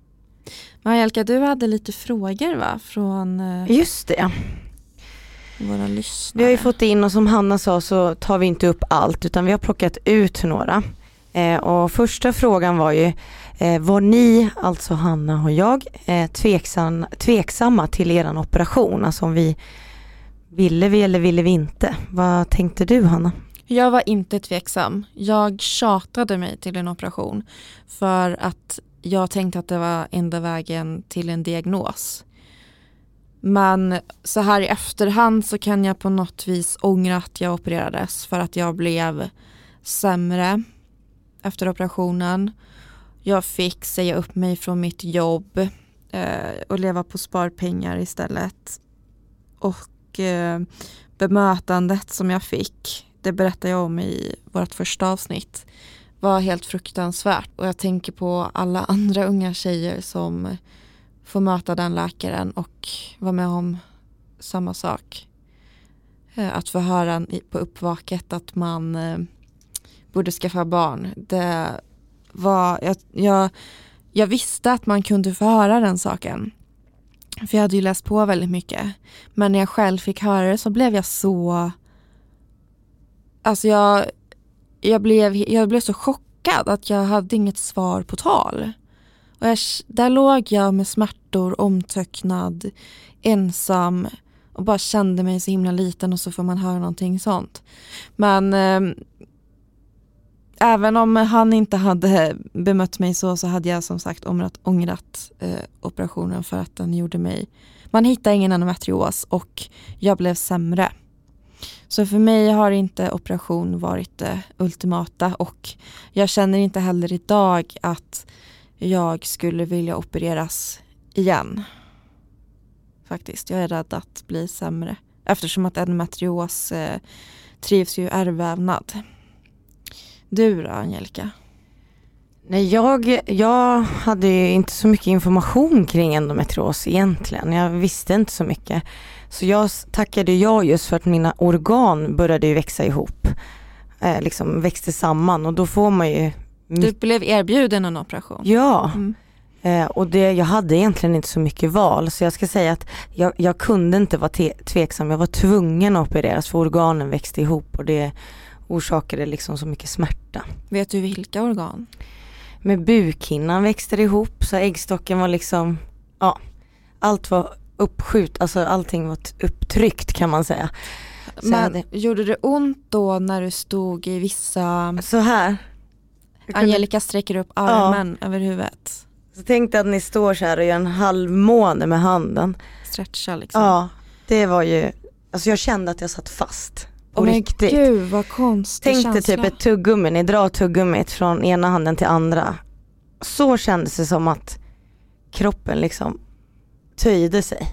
Marielka, du hade lite frågor va? Från eh, Just det. Våra lyssnare. Vi har ju fått in och som Hanna sa så tar vi inte upp allt utan vi har plockat ut några. Eh, och första frågan var ju Eh, var ni, alltså Hanna och jag, eh, tveksam, tveksamma till eran operation? Alltså om vi ville vi eller ville vi inte? Vad tänkte du Hanna? Jag var inte tveksam. Jag tjatade mig till en operation för att jag tänkte att det var enda vägen till en diagnos. Men så här i efterhand så kan jag på något vis ångra att jag opererades för att jag blev sämre efter operationen. Jag fick säga upp mig från mitt jobb eh, och leva på sparpengar istället. Och eh, bemötandet som jag fick, det berättar jag om i vårt första avsnitt, var helt fruktansvärt. Och jag tänker på alla [LAUGHS] andra unga tjejer som får möta den läkaren och vara med om samma sak. Eh, att få höra på uppvaket att man eh, borde skaffa barn, det var, jag, jag, jag visste att man kunde få höra den saken. För jag hade ju läst på väldigt mycket. Men när jag själv fick höra det så blev jag så... Alltså jag, jag, blev, jag blev så chockad att jag hade inget svar på tal. Och jag, där låg jag med smärtor, omtöcknad, ensam och bara kände mig så himla liten och så får man höra någonting sånt. Men eh, även om han inte hade bemött mig så, så hade jag som sagt ångrat, ångrat eh, operationen för att den gjorde mig... Man hittade ingen endometrios och jag blev sämre. Så för mig har inte operation varit det ultimata och jag känner inte heller idag att jag skulle vilja opereras igen. Faktiskt, jag är rädd att bli sämre eftersom att endometrios eh, trivs ju i ärrvävnad. Du då Angelica? Nej, jag, jag hade inte så mycket information kring endometrios egentligen. Jag visste inte så mycket. Så jag tackade ja just för att mina organ började växa ihop. Eh, liksom växte samman och då får man ju... Du blev erbjuden en operation? Ja. Mm. Eh, och det, jag hade egentligen inte så mycket val så jag ska säga att jag, jag kunde inte vara tveksam. Jag var tvungen att opereras för organen växte ihop och det orsakade liksom så mycket smärta. Vet du vilka organ? Med bukhinnan växte det ihop så äggstocken var liksom, ja, allt var uppskjut, alltså allting var upptryckt kan man säga. Så Men hade... gjorde det ont då när du stod i vissa... Så här. Angelica sträcker upp armen ja. över huvudet. Så tänk dig att ni står så här och gör en halvmåne med handen. Stretcha liksom. Ja, det var ju, alltså jag kände att jag satt fast. På oh riktigt. gud vad konstig Tänk dig typ ett tuggummi, ni drar tuggummit från ena handen till andra. Så kändes det som att kroppen liksom töjde sig.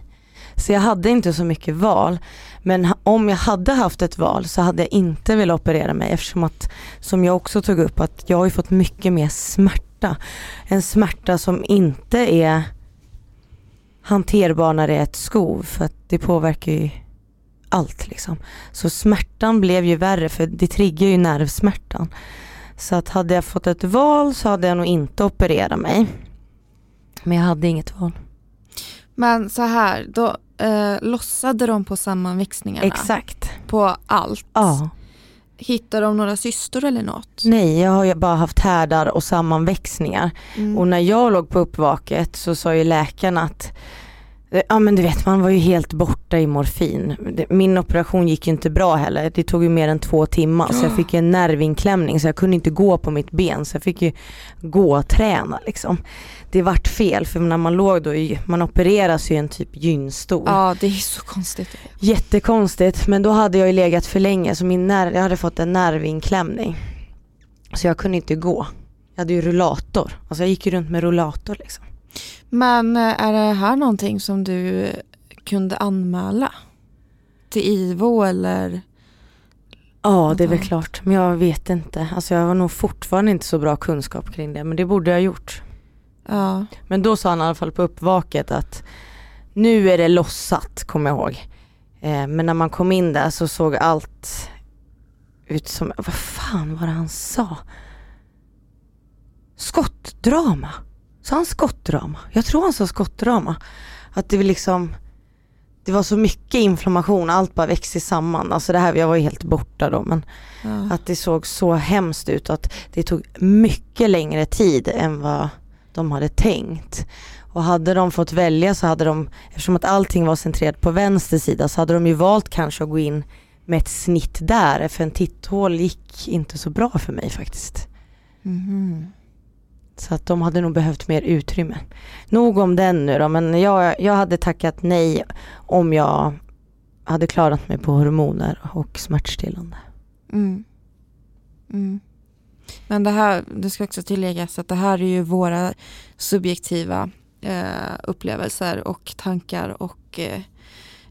Så jag hade inte så mycket val. Men om jag hade haft ett val så hade jag inte velat operera mig eftersom att, som jag också tog upp, att jag har ju fått mycket mer smärta. En smärta som inte är hanterbar när det är ett skov för att det påverkar ju allt liksom. Så smärtan blev ju värre för det triggar ju nervsmärtan. Så att hade jag fått ett val så hade jag nog inte opererat mig. Men jag hade inget val. Men så här, då eh, lossade de på sammanväxningarna? Exakt. På allt? Ja. Hittade de några cystor eller något? Nej, jag har ju bara haft härdar och sammanväxningar. Mm. Och när jag låg på uppvaket så sa ju läkarna att Ja men du vet man var ju helt borta i morfin. Min operation gick ju inte bra heller. Det tog ju mer än två timmar så jag fick en nervinklämning så jag kunde inte gå på mitt ben så jag fick ju gå och träna liksom. Det vart fel för när man låg då, man opereras ju i en typ gynstol. Ja det är så konstigt. Jättekonstigt men då hade jag ju legat för länge så min nerv, jag hade fått en nervinklämning. Så jag kunde inte gå. Jag hade ju rullator, alltså jag gick ju runt med rullator liksom. Men eh, är det här någonting som du kunde anmäla till IVO eller? Ja det är väl klart men jag vet inte. Alltså jag har nog fortfarande inte så bra kunskap kring det men det borde jag ha gjort. Ja. Men då sa han i alla fall på uppvaket att nu är det lossat kommer jag ihåg. Eh, men när man kom in där så såg allt ut som, vad fan var det han sa? Skottdrama. Sa han skottdrama? Jag tror han sa skottdrama. Att det var liksom det var så mycket inflammation, allt bara växte samman. Alltså det här, jag var ju helt borta då men ja. att det såg så hemskt ut att det tog mycket längre tid än vad de hade tänkt. Och hade de fått välja så hade de, eftersom att allting var centrerat på vänster sida så hade de ju valt kanske att gå in med ett snitt där för en titthål gick inte så bra för mig faktiskt. Mm. Så att de hade nog behövt mer utrymme. Nog om den nu då, men jag, jag hade tackat nej om jag hade klarat mig på hormoner och smärtstillande. Mm. Mm. Men det här, det ska också tilläggas att det här är ju våra subjektiva eh, upplevelser och tankar och eh,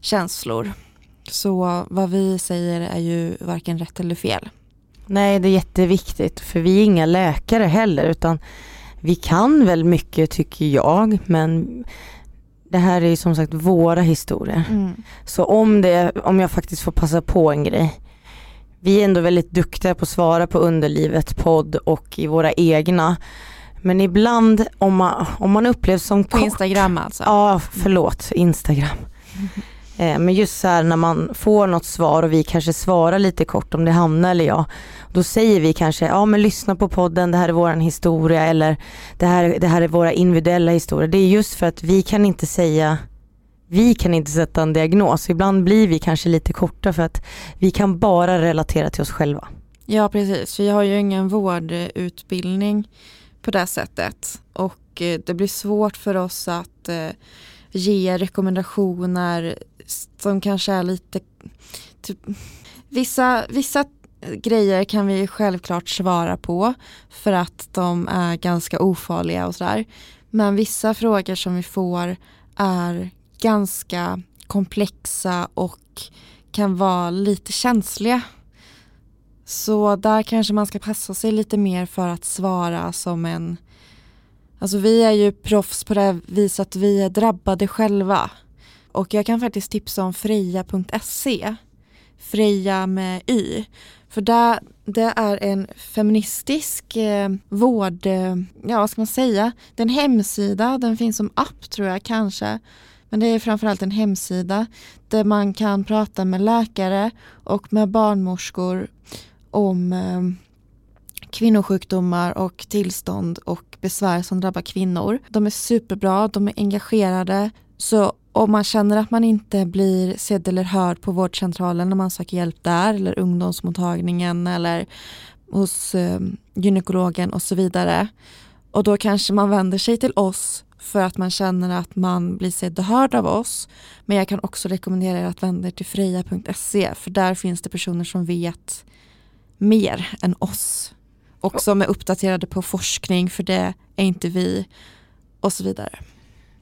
känslor. Så vad vi säger är ju varken rätt eller fel. Nej, det är jätteviktigt för vi är inga läkare heller utan vi kan väl mycket tycker jag men det här är ju som sagt våra historier. Mm. Så om, det, om jag faktiskt får passa på en grej. Vi är ändå väldigt duktiga på att svara på underlivet podd och i våra egna. Men ibland om man, om man upplevs som På kort, Instagram alltså? Ja, förlåt, Instagram. Mm. Eh, men just så här när man får något svar och vi kanske svarar lite kort om det är Hanna eller jag. Då säger vi kanske, ja men lyssna på podden, det här är våran historia eller det här, det här är våra individuella historier. Det är just för att vi kan inte säga vi kan inte sätta en diagnos. Ibland blir vi kanske lite korta för att vi kan bara relatera till oss själva. Ja precis, vi har ju ingen vårdutbildning på det sättet och eh, det blir svårt för oss att eh, ge rekommendationer som kanske är lite typ, vissa, vissa grejer kan vi självklart svara på för att de är ganska ofarliga och sådär. Men vissa frågor som vi får är ganska komplexa och kan vara lite känsliga. Så där kanske man ska passa sig lite mer för att svara som en Alltså vi är ju proffs på det viset att vi är drabbade själva. Och jag kan faktiskt tipsa om freja.se Freja med Y. För det, det är en feministisk eh, vård, eh, ja vad ska man säga, det är en hemsida, den finns som app tror jag kanske. Men det är framförallt en hemsida där man kan prata med läkare och med barnmorskor om eh, kvinnosjukdomar och tillstånd och besvär som drabbar kvinnor. De är superbra, de är engagerade. Så om man känner att man inte blir sedd eller hörd på vårdcentralen när man söker hjälp där eller ungdomsmottagningen eller hos eh, gynekologen och så vidare. Och då kanske man vänder sig till oss för att man känner att man blir sedd och hörd av oss. Men jag kan också rekommendera er att vända er till freja.se för där finns det personer som vet mer än oss och som är uppdaterade på forskning för det är inte vi och så vidare.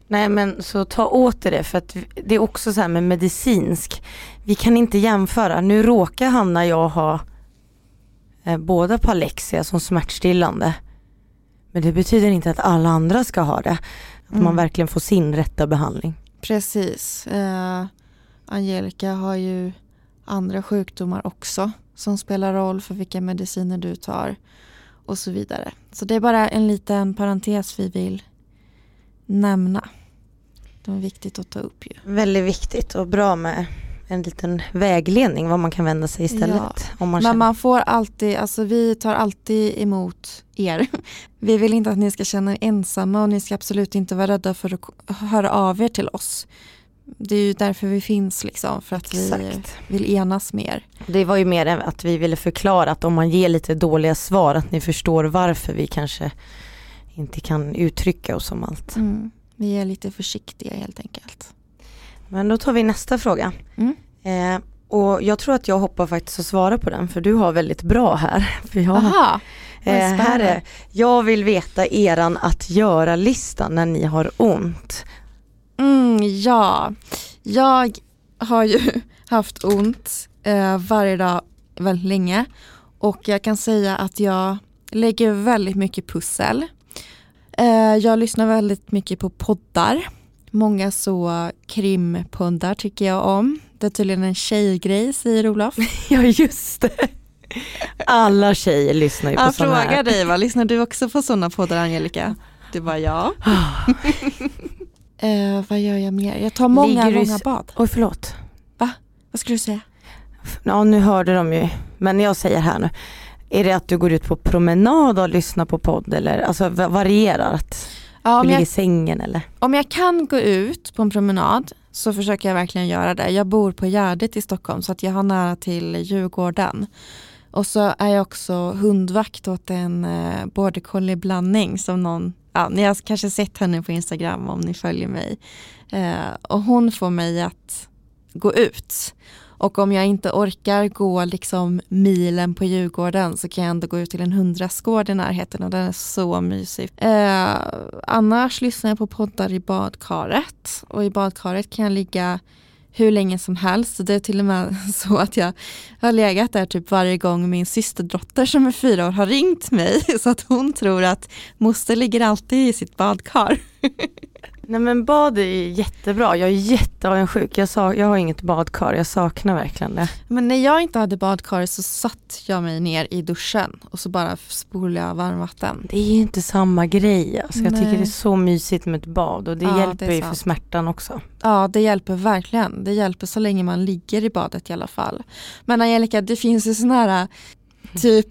Nej men så ta åt det för att det är också så här med medicinsk. Vi kan inte jämföra. Nu råkar Hanna och jag ha eh, båda Palexia som smärtstillande. Men det betyder inte att alla andra ska ha det. Att mm. man verkligen får sin rätta behandling. Precis. Eh, Angelica har ju andra sjukdomar också som spelar roll för vilka mediciner du tar och så vidare. Så det är bara en liten parentes vi vill nämna. Det är viktigt att ta upp ju. Väldigt viktigt och bra med en liten vägledning vad man kan vända sig istället. Ja. Om man Men man får alltid, alltså vi tar alltid emot er. Vi vill inte att ni ska känna er ensamma och ni ska absolut inte vara rädda för att höra av er till oss. Det är ju därför vi finns liksom, för att Exakt. vi vill enas mer. Det var ju mer att vi ville förklara att om man ger lite dåliga svar att ni förstår varför vi kanske inte kan uttrycka oss om allt. Mm. Vi är lite försiktiga helt enkelt. Men då tar vi nästa fråga. Mm. Eh, och jag tror att jag hoppar faktiskt att svara på den för du har väldigt bra här. [LAUGHS] För jag, Aha, eh, här är, jag vill veta eran att göra-lista när ni har ont. Mm, ja, jag har ju [LAUGHS] haft ont eh, varje dag väldigt länge och jag kan säga att jag lägger väldigt mycket pussel. Eh, jag lyssnar väldigt mycket på poddar. Många så krimpoddar tycker jag om. Det är tydligen en tjejgrej säger Olof. [LAUGHS] ja just det. Alla tjejer lyssnar ju på sådana här. Jag frågar dig, vad lyssnar du också på sådana poddar Angelica? Du bara ja. [LAUGHS] Eh, vad gör jag mer? Jag tar många, Ligger många bad. Oj förlåt. Va? Vad skulle du säga? Ja nu hörde de ju, men jag säger här nu. Är det att du går ut på promenad och lyssnar på podd eller alltså varierar? Att ja, du ligger i sängen eller? Om jag kan gå ut på en promenad så försöker jag verkligen göra det. Jag bor på Gärdet i Stockholm så att jag har nära till Djurgården. Och så är jag också hundvakt åt en eh, border collie blandning som någon ja, ni har kanske sett henne på Instagram om ni följer mig. Eh, och hon får mig att gå ut. Och om jag inte orkar gå liksom milen på Djurgården så kan jag ändå gå ut till en hundrastgård i närheten och den är så mysig. Eh, annars lyssnar jag på poddar i badkaret och i badkaret kan jag ligga hur länge som helst. Det är till och med [LAUGHS] så att jag har legat där typ varje gång min systerdotter som är fyra år har ringt mig [LAUGHS] så att hon tror att moster ligger alltid i sitt badkar. [LAUGHS] Nej men bad är jättebra, jag är jätteavundsjuk. Jag, sa, jag har inget badkar, jag saknar verkligen det. Men när jag inte hade badkar så satt jag mig ner i duschen och så bara spolade jag varmvatten. Det är ju inte samma grej. Alltså, jag tycker det är så mysigt med ett bad och det ja, hjälper det ju för smärtan också. Ja det hjälper verkligen. Det hjälper så länge man ligger i badet i alla fall. Men Angelica, det finns ju sådana här typ,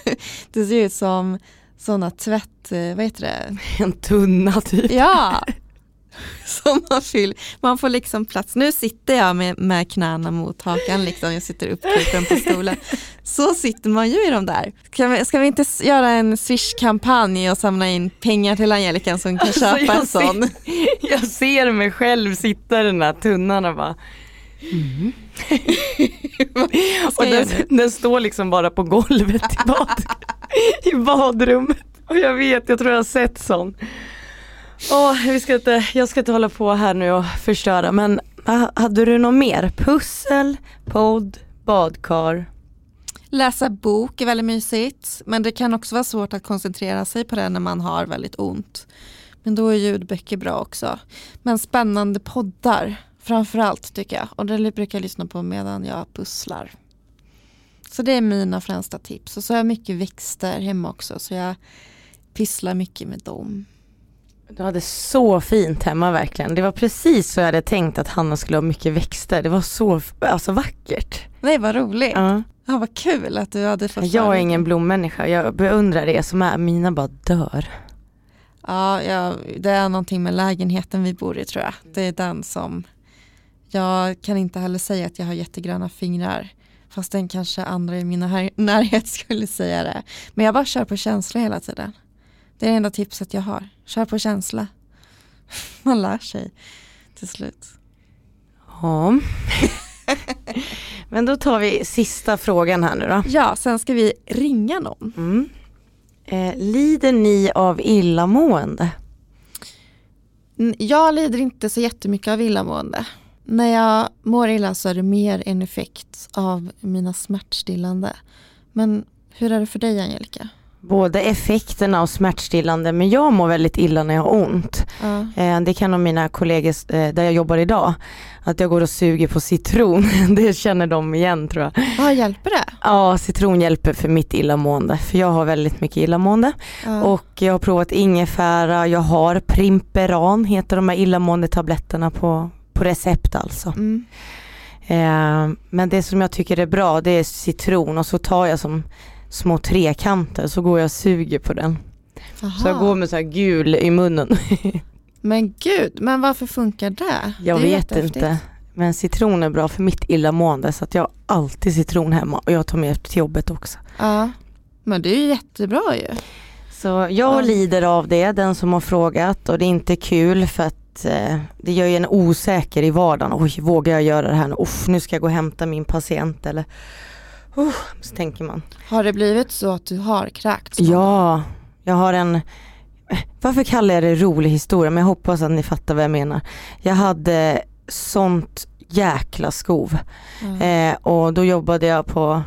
[LAUGHS] det ser ut som sådana tvätt, vad heter det? En tunna typ. Ja, [LAUGHS] som man fyller. Man får liksom plats. Nu sitter jag med, med knäna mot hakan, liksom. jag sitter uppkrupen på stolen. Så sitter man ju i de där. Ska vi, ska vi inte göra en swish-kampanj och samla in pengar till Angelica som kan alltså, köpa en sån? Ser, [LAUGHS] jag ser mig själv sitta i den där tunnan och bara Mm. [LAUGHS] och den, den, står liksom bara på golvet i, bad, i badrummet. Och jag vet, jag tror jag har sett sån. Oh, vi ska inte, jag ska inte hålla på här nu och förstöra men ah, hade du något mer? Pussel, podd, badkar? Läsa bok är väldigt mysigt men det kan också vara svårt att koncentrera sig på det när man har väldigt ont. Men då är ljudböcker bra också. Men spännande poddar framförallt tycker jag och det brukar jag lyssna på medan jag pusslar. Så det är mina främsta tips. Och så har jag mycket växter hemma också så jag pysslar mycket med dem. Du hade så fint hemma verkligen. Det var precis så jag hade tänkt att Hanna skulle ha mycket växter. Det var så alltså, vackert. Nej vad roligt. Ja. Ja, vad kul att du hade fått Jag är ingen blommänniska. Jag beundrar det som är. Mina bara dör. Ja, ja, det är någonting med lägenheten vi bor i tror jag. Det är den som jag kan inte heller säga att jag har jättegröna fingrar. Fast den kanske andra i min [LAUGHS] närhet skulle säga det. Men jag bara kör på känsla hela tiden. Det är det enda tipset jag har. Kör på känsla. [LAUGHS] Man lär sig till slut. Ja. [LAUGHS] Men då tar vi sista frågan här nu då. Ja, sen ska vi ringa någon. Mm. Eh, lider ni av illamående? Jag lider inte så jättemycket av illamående. När jag mår illa så är det mer en effekt av mina smärtstillande. Men hur är det för dig Angelica? Både effekterna och smärtstillande men jag mår väldigt illa när jag har ont. Ja. Eh, det kan nog mina kollegor eh, där jag jobbar idag. Att jag går och suger på citron. [LAUGHS] det känner de igen tror jag. Vad hjälper det? Ja citron hjälper för mitt illamående. För jag har väldigt mycket illamående. Ja. Och jag har provat ingefära, jag har Primperan heter de här illamåendetabletterna på, på recept alltså. Mm. Eh, men det som jag tycker är bra det är citron och så tar jag som små trekanter så går jag och suger på den. Så jag Aha. går med så här gul i munnen. [LAUGHS] Men gud, men varför funkar det? Jag det vet inte. Men citron är bra för mitt illamående så att jag har alltid citron hemma och jag tar med till jobbet också. Ja, men det är ju jättebra ju. Så jag Ja. lider av det, den som har frågat och det är inte kul för att eh, det gör ju en osäker i vardagen. Oj, vågar jag göra det här nu? Uff, nu ska jag gå och hämta min patient eller uh, så tänker man. Har det blivit så att du har kräkts? Ja, jag har en, varför kallar jag det rolig historia? Men jag hoppas att ni fattar vad jag menar. Jag hade sånt jäkla skov Ja. eh, och då jobbade jag på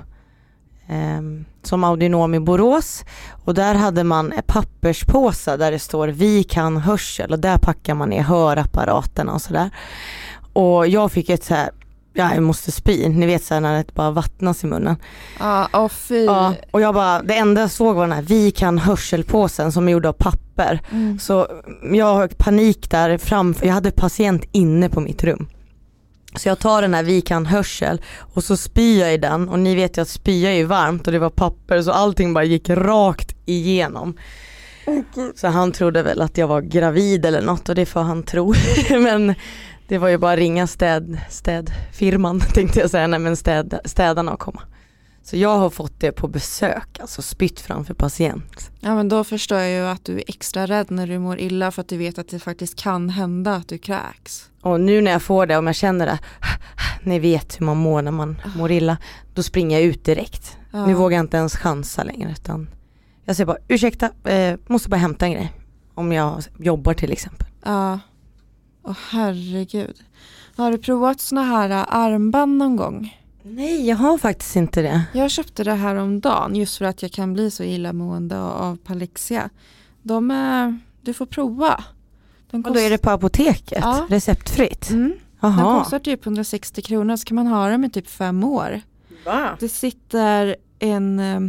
ehm, som audionom i Borås och där hade man papperspåsar där det står vi kan hörsel och där packar man ner hörapparaterna och sådär. Och jag fick ett så här, ja jag måste spy, ni vet så här när det bara vattnas i munnen. Ja, åh fy. Ja, och jag bara, det enda jag såg var den här vi kan hörselpåsen som är gjord av papper. Mm. Så jag har panik där framför, jag hade patient inne på mitt rum. Så jag tar den här vi kan hörsel och så spyr jag i den och ni vet ju att spya är ju varmt och det var papper så allting bara gick rakt igenom. Så han trodde väl att jag var gravid eller något och det får han tro. [LAUGHS] men det var ju bara ringa städ, städfirman [LAUGHS] tänkte jag säga, nej men städ, städarna och komma. Så jag har fått det på besök, alltså spytt framför patient. Ja men då förstår jag ju att du är extra rädd när du mår illa för att du vet att det faktiskt kan hända att du kräks. Och nu när jag får det, om jag känner det, [SNIFFS] ni vet hur man mår när man mår illa, då springer jag ut direkt. Ja. Nu vågar jag inte ens chansa längre utan jag säger bara ursäkta, eh, måste bara hämta en grej. Om jag jobbar till exempel. Ja. Åh herregud. Har du provat såna här ä, armband någon gång? Nej, jag har faktiskt inte det. Jag köpte det här om dagen just för att jag kan bli så illamående av Palexia. De är, du får prova. De Och då är det på apoteket, Ja. receptfritt? Mm. Den Jaha. kostar typ 160 kronor så kan man ha dem i typ fem år. Va? Det sitter en eh,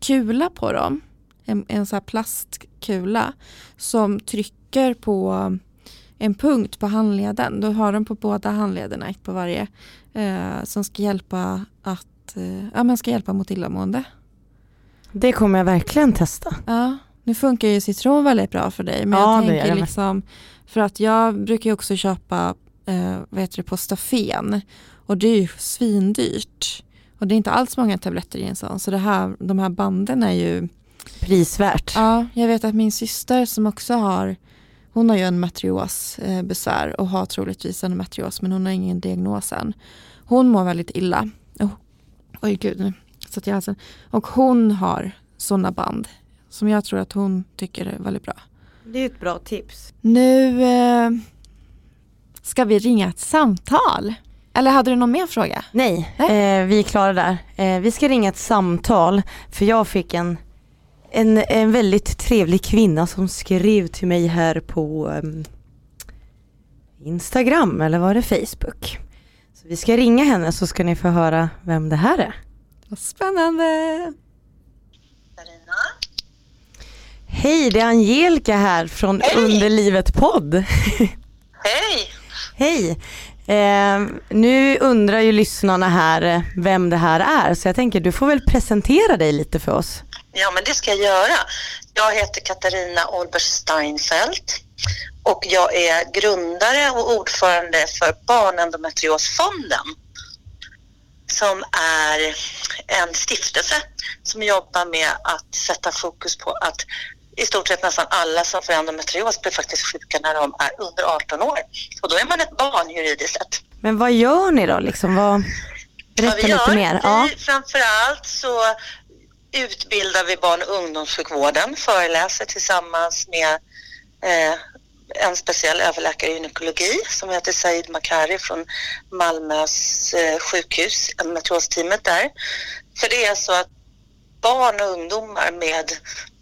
kula på dem, en, en sån här plastkula som trycker på en punkt på handleden. Då har de på båda handlederna, ett på varje, eh, som ska hjälpa att eh, ja, men ska hjälpa mot illamående. Det kommer jag verkligen testa. Ja, nu funkar ju citron väldigt bra för dig. Men Ja, jag tänker det. liksom, för att jag brukar ju också köpa eh, vad heter det, på Stafen. Och det är ju svindyrt. Och det är inte alls många tabletter i en sån. Så det här, de här banden är ju, Prisvärt. ja, jag vet att min syster som också har, hon har ju en matriosbesvär och har troligtvis en matrios men hon har ingen diagnos än. Hon mår väldigt illa. Oh, oj gud, nu satt jag halsen. Och hon har sådana band som jag tror att hon tycker är väldigt bra. Det är ett bra tips. Nu eh, ska vi ringa ett samtal. Eller hade du någon mer fråga? Nej, Nej. Eh, vi är klara där. Eh, vi ska ringa ett samtal för jag fick en, en, en väldigt trevlig kvinna som skrev till mig här på ehm, Instagram eller var det Facebook. Så vi ska ringa henne så ska ni få höra vem det här är. Vad spännande! Carina. Hej, det är Angelica här från Hej. Underlivet podd. [LAUGHS] Hej! Hej! Eh, nu undrar ju lyssnarna här vem det här är så jag tänker du får väl presentera dig lite för oss. Ja, men det ska jag göra. Jag heter Katarina Olbers Steinfeld och jag är grundare och ordförande för Barnendometriosfonden som är en stiftelse som jobbar med att sätta fokus på att i stort sett nästan alla som får endometrios blir faktiskt sjuka när de är under 18 år. Och då är man ett barn juridiskt sett. Men vad gör ni då liksom? Vad, berätta vi lite gör, mer. Ja. Vi, framförallt så utbildar vi barn och ungdomssjukvården, föreläser tillsammans med eh, en speciell överläkare i gynekologi som heter Said Makari från Malmös eh, sjukhus, endometriosteamet där. För det är så att barn och ungdomar med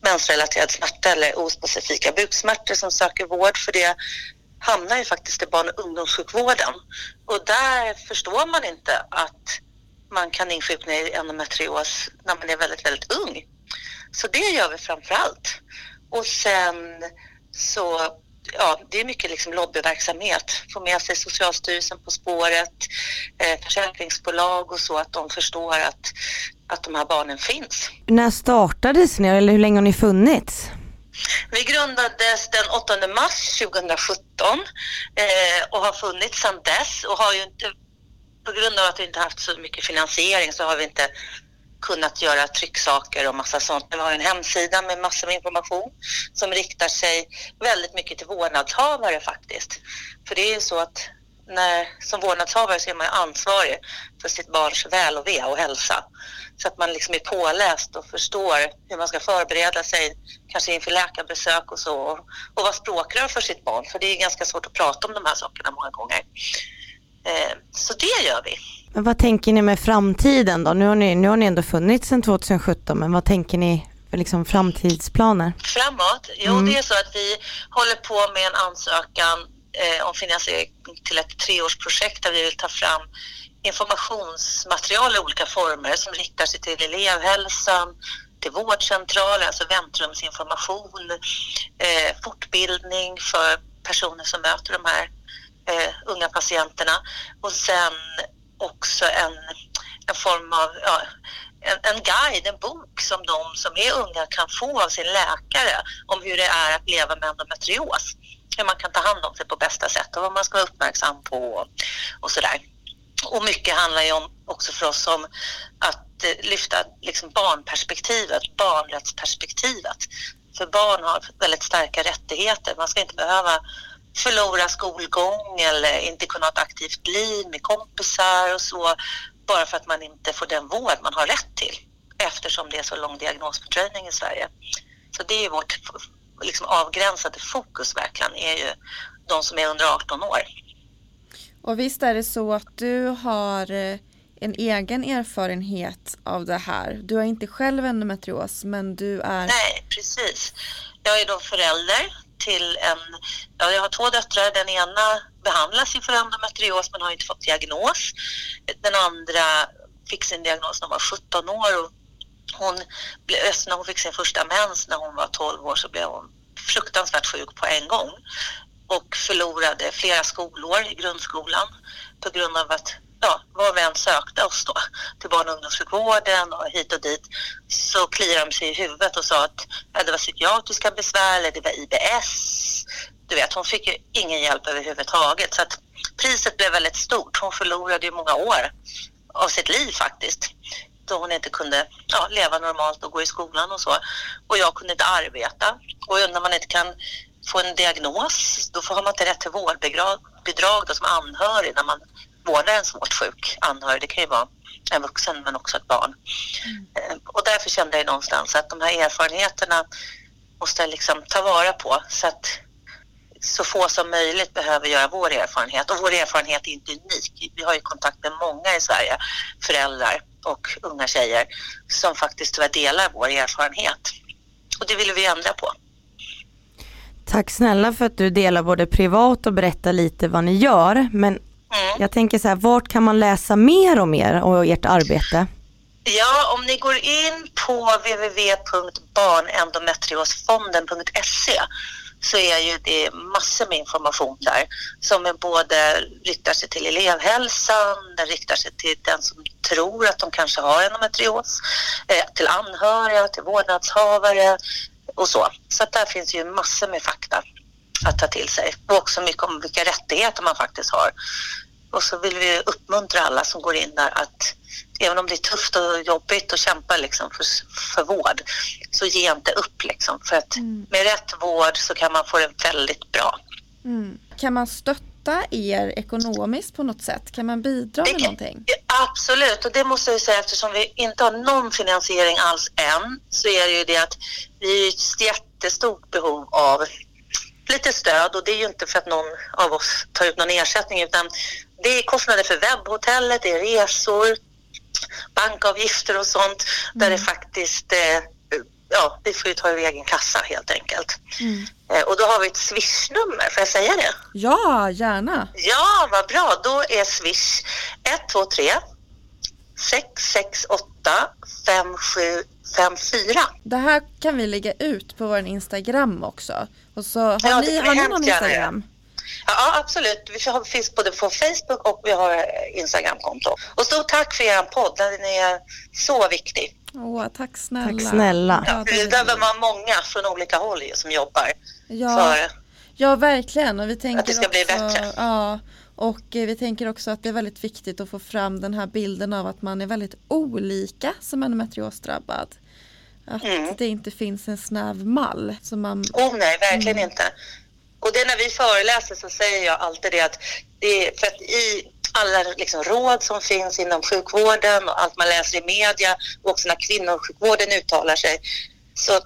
mensrelaterad smärta eller ospecifika buksmärtor som söker vård för det hamnar ju faktiskt i barn och ungdomssjukvården. Och där förstår man inte att man kan insjukna i endometrios när man är väldigt, väldigt ung. Så det gör vi framför allt. Och sen så, ja, det är mycket liksom lobbyverksamhet. Få med sig Socialstyrelsen på spåret, eh, försäkringsbolag och så att de förstår att, att de här barnen finns. När startades ni eller hur länge har ni funnits? Vi grundades den 8 mars 2017 eh, och har funnits sedan dess och har ju inte, på grund av att vi inte haft så mycket finansiering så har vi inte kunnat göra trycksaker och massa sånt. Men vi har en hemsida med massor med information som riktar sig väldigt mycket till vårdnadshavare faktiskt. För det är ju så att när, som vårdnadshavare så är man ju ansvarig för sitt barns väl och ve och hälsa. Så att man liksom är påläst och förstår hur man ska förbereda sig, kanske inför läkarbesök och så. Och, och vara språkrör för sitt barn, för det är ganska svårt att prata om de här sakerna många gånger. Eh, så det gör vi. Men vad tänker ni med framtiden då? Nu har ni, nu har ni ändå funnits sedan 2017 men vad tänker ni för liksom framtidsplaner? Framåt? Jo, Mm. det är så att vi håller på med en ansökan eh, om finansiering till ett treårsprojekt där vi vill ta fram informationsmaterial i olika former som riktar sig till elevhälsan, till vårdcentraler, alltså väntrumsinformation, eh, fortbildning för personer som möter de här eh, unga patienterna och sen också en, en form av ja, en, en guide, en bok som de som är unga kan få av sin läkare om hur det är att leva med endometrios. Hur man kan ta hand om sig på bästa sätt och vad man ska vara uppmärksam på och sådär. Och mycket handlar ju om, också för oss om att eh, lyfta liksom barnperspektivet, barnrättsperspektivet. För barn har väldigt starka rättigheter. Man ska inte behöva förlora skolgång eller inte kunna ha ett aktivt liv med kompisar och så bara för att man inte får den vård man har rätt till eftersom det är så lång diagnosfördröjning i Sverige. Så det är vårt liksom, avgränsade fokus verkligen, är ju de som är under 18 år. Och visst är det så att du har eh, en egen erfarenhet av det här. Du har inte själv endometrios men du är... Nej, precis. Jag är då förälder till en... Ja, jag har två döttrar. Den ena behandlas ju för endometrios men har inte fått diagnos. Den andra fick sin diagnos när hon var 17 år och hon blev, när hon fick sin första mens när hon var 12 år så blev hon fruktansvärt sjuk på en gång och förlorade flera skolår i grundskolan på grund av att ja, var vi än sökte oss då till barn och ungdomssjukvården och hit och dit så kliade de sig i huvudet och sa att ja, det var psykiatriska besvär eller det var IBS. Du vet, hon fick ju ingen hjälp överhuvudtaget så att priset blev väldigt stort. Hon förlorade ju många år av sitt liv faktiskt då hon inte kunde ja, leva normalt och gå i skolan och så. Och jag kunde inte arbeta. Och när man inte kan få en diagnos, då har man inte rätt till vårdbidrag då som anhörig när man vårdar en svårt sjuk anhörig. Det kan ju vara en vuxen men också ett barn. Mm. Och därför kände jag någonstans att de här erfarenheterna måste jag liksom ta vara på så att så få som möjligt behöver göra vår erfarenhet. Och vår erfarenhet är inte unik. Vi har ju kontakt med många i Sverige, föräldrar och unga tjejer som faktiskt tyvärr delar vår erfarenhet. Och det vill vi ändra på. Tack snälla för att du delar både privat och berättar lite vad ni gör. Men Mm. jag tänker så här, vart kan man läsa mer om er och ert arbete? Ja, om ni går in på www.barnendometriosfonden.se så är ju det massor med information där som är både riktar sig till elevhälsan, den riktar sig till den som tror att de kanske har endometrios, eh, till anhöriga, till vårdnadshavare och så. Så där finns ju massor med fakta att ta till sig och också mycket om vilka rättigheter man faktiskt har. Och så vill vi uppmuntra alla som går in där att även om det är tufft och jobbigt att kämpa liksom för, för vård så ge inte upp liksom. För att mm. med rätt vård så kan man få det väldigt bra. Mm. Kan man stötta er ekonomiskt på något sätt? Kan man bidra med någonting? Absolut, och det måste jag säga eftersom vi inte har någon finansiering alls än så är det ju det att vi är ett jättestort behov av lite stöd och det är ju inte för att någon av oss tar ut någon ersättning utan det är kostnader för webbhotellet, det är resor, bankavgifter och sånt mm. där det faktiskt eh, ja, vi får ju ta ur egen kassa helt enkelt. Mm. Eh, och då har vi ett swishnummer, får jag säga det? Ja, gärna. Ja, vad bra. Då är swish 123 668 5754. Det här kan vi lägga ut på vår Instagram också. Och så har ja, ni, har ni någon Instagram? Ja, absolut. Vi finns både på Facebook och vi har Instagramkonto. Och stort tack för er podd. Den är så viktig. Åh, tack snälla. Tack snälla. Ja, det är man många från olika håll som jobbar ja. för ja, verkligen. Och vi tänker att det ska också, bli bättre. Ja, och vi tänker också att det är väldigt viktigt att få fram den här bilden av att man är väldigt olika som endometriosdrabbad. Att mm. det inte finns en snäv mall. Som man... Oh nej, verkligen mm. inte. Och det när vi föreläser så säger jag alltid det att det är för att i alla liksom råd som finns inom sjukvården och allt man läser i media och också när kvinnosjukvården uttalar sig så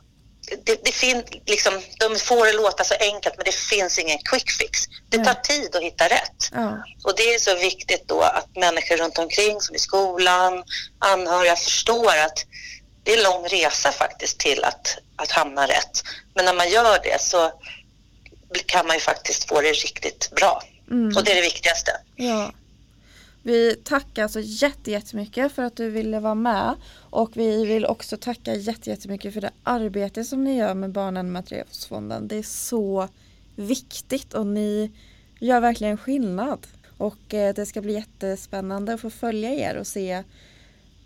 det, det finns liksom, de får det låta så enkelt men det finns ingen quick fix. Det tar tid att hitta rätt. Ja. Och det är så viktigt då att människor runt omkring som i skolan, anhöriga förstår att det är en lång resa faktiskt till att, att hamna rätt. Men när man gör det så kan man ju faktiskt få det riktigt bra. Mm. Och det är det viktigaste. Ja. Vi tackar alltså jättemycket för att du ville vara med och vi vill också tacka jättemycket för det arbete som ni gör med Barnen med Trefonden. Det är så viktigt och ni gör verkligen skillnad. Och eh, det ska bli jättespännande att få följa er och se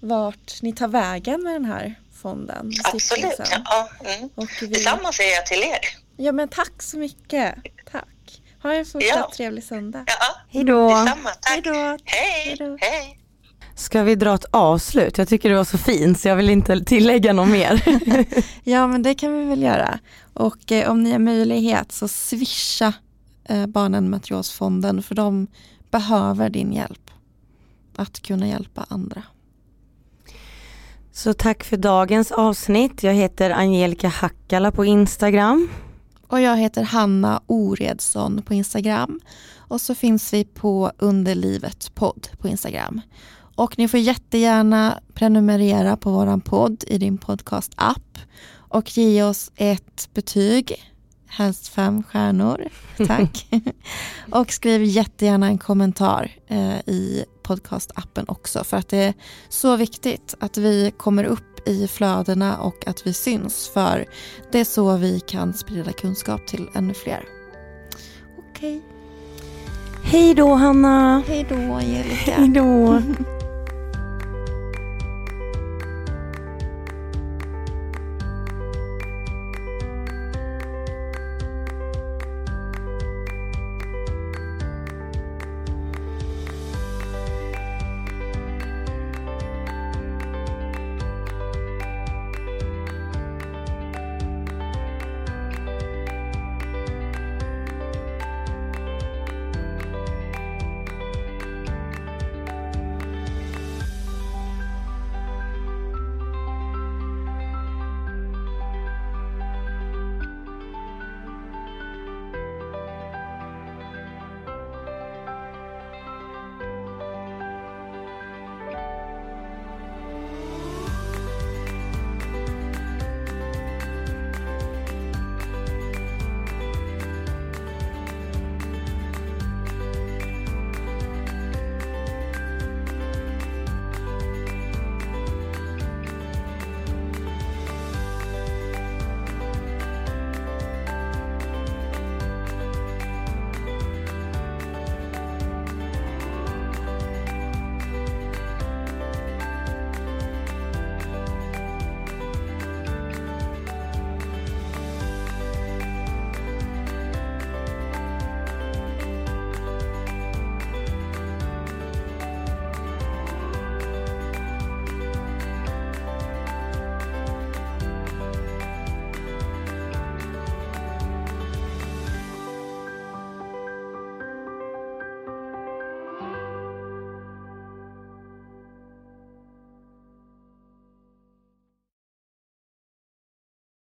vart ni tar vägen med den här fonden. Absolut, ja. Mm. Och vi... Detsamma säger jag till er. Ja men tack så mycket. Tack. Ha en fortsatt ja. trevlig söndag. Ja, Hej då. Detsamma, tack. Hej då. Hej. Hej. Ska vi dra ett avslut? Jag tycker det var så fint så jag vill inte tillägga något mer. [LAUGHS] ja men det kan vi väl göra. Och eh, om ni har möjlighet så swisha eh, Barnen Matriosfonden för de behöver din hjälp. Att kunna hjälpa andra. Så tack för dagens avsnitt. Jag heter Angelica Hackala på Instagram. Och jag heter Hanna Oredsson på Instagram. Och så finns vi på Underlivet podd på Instagram. Och ni får jättegärna prenumerera på våran podd i din podcast-app och ge oss ett betyg, helst fem stjärnor, tack. [LAUGHS] och skriv jättegärna en kommentar eh, i podcastappen också för att det är så viktigt att vi kommer upp i flödena och att vi syns för det är så vi kan sprida kunskap till ännu fler. Okej. Okay. Hej då Hanna. Hej då Angelica. Hej då. [LAUGHS]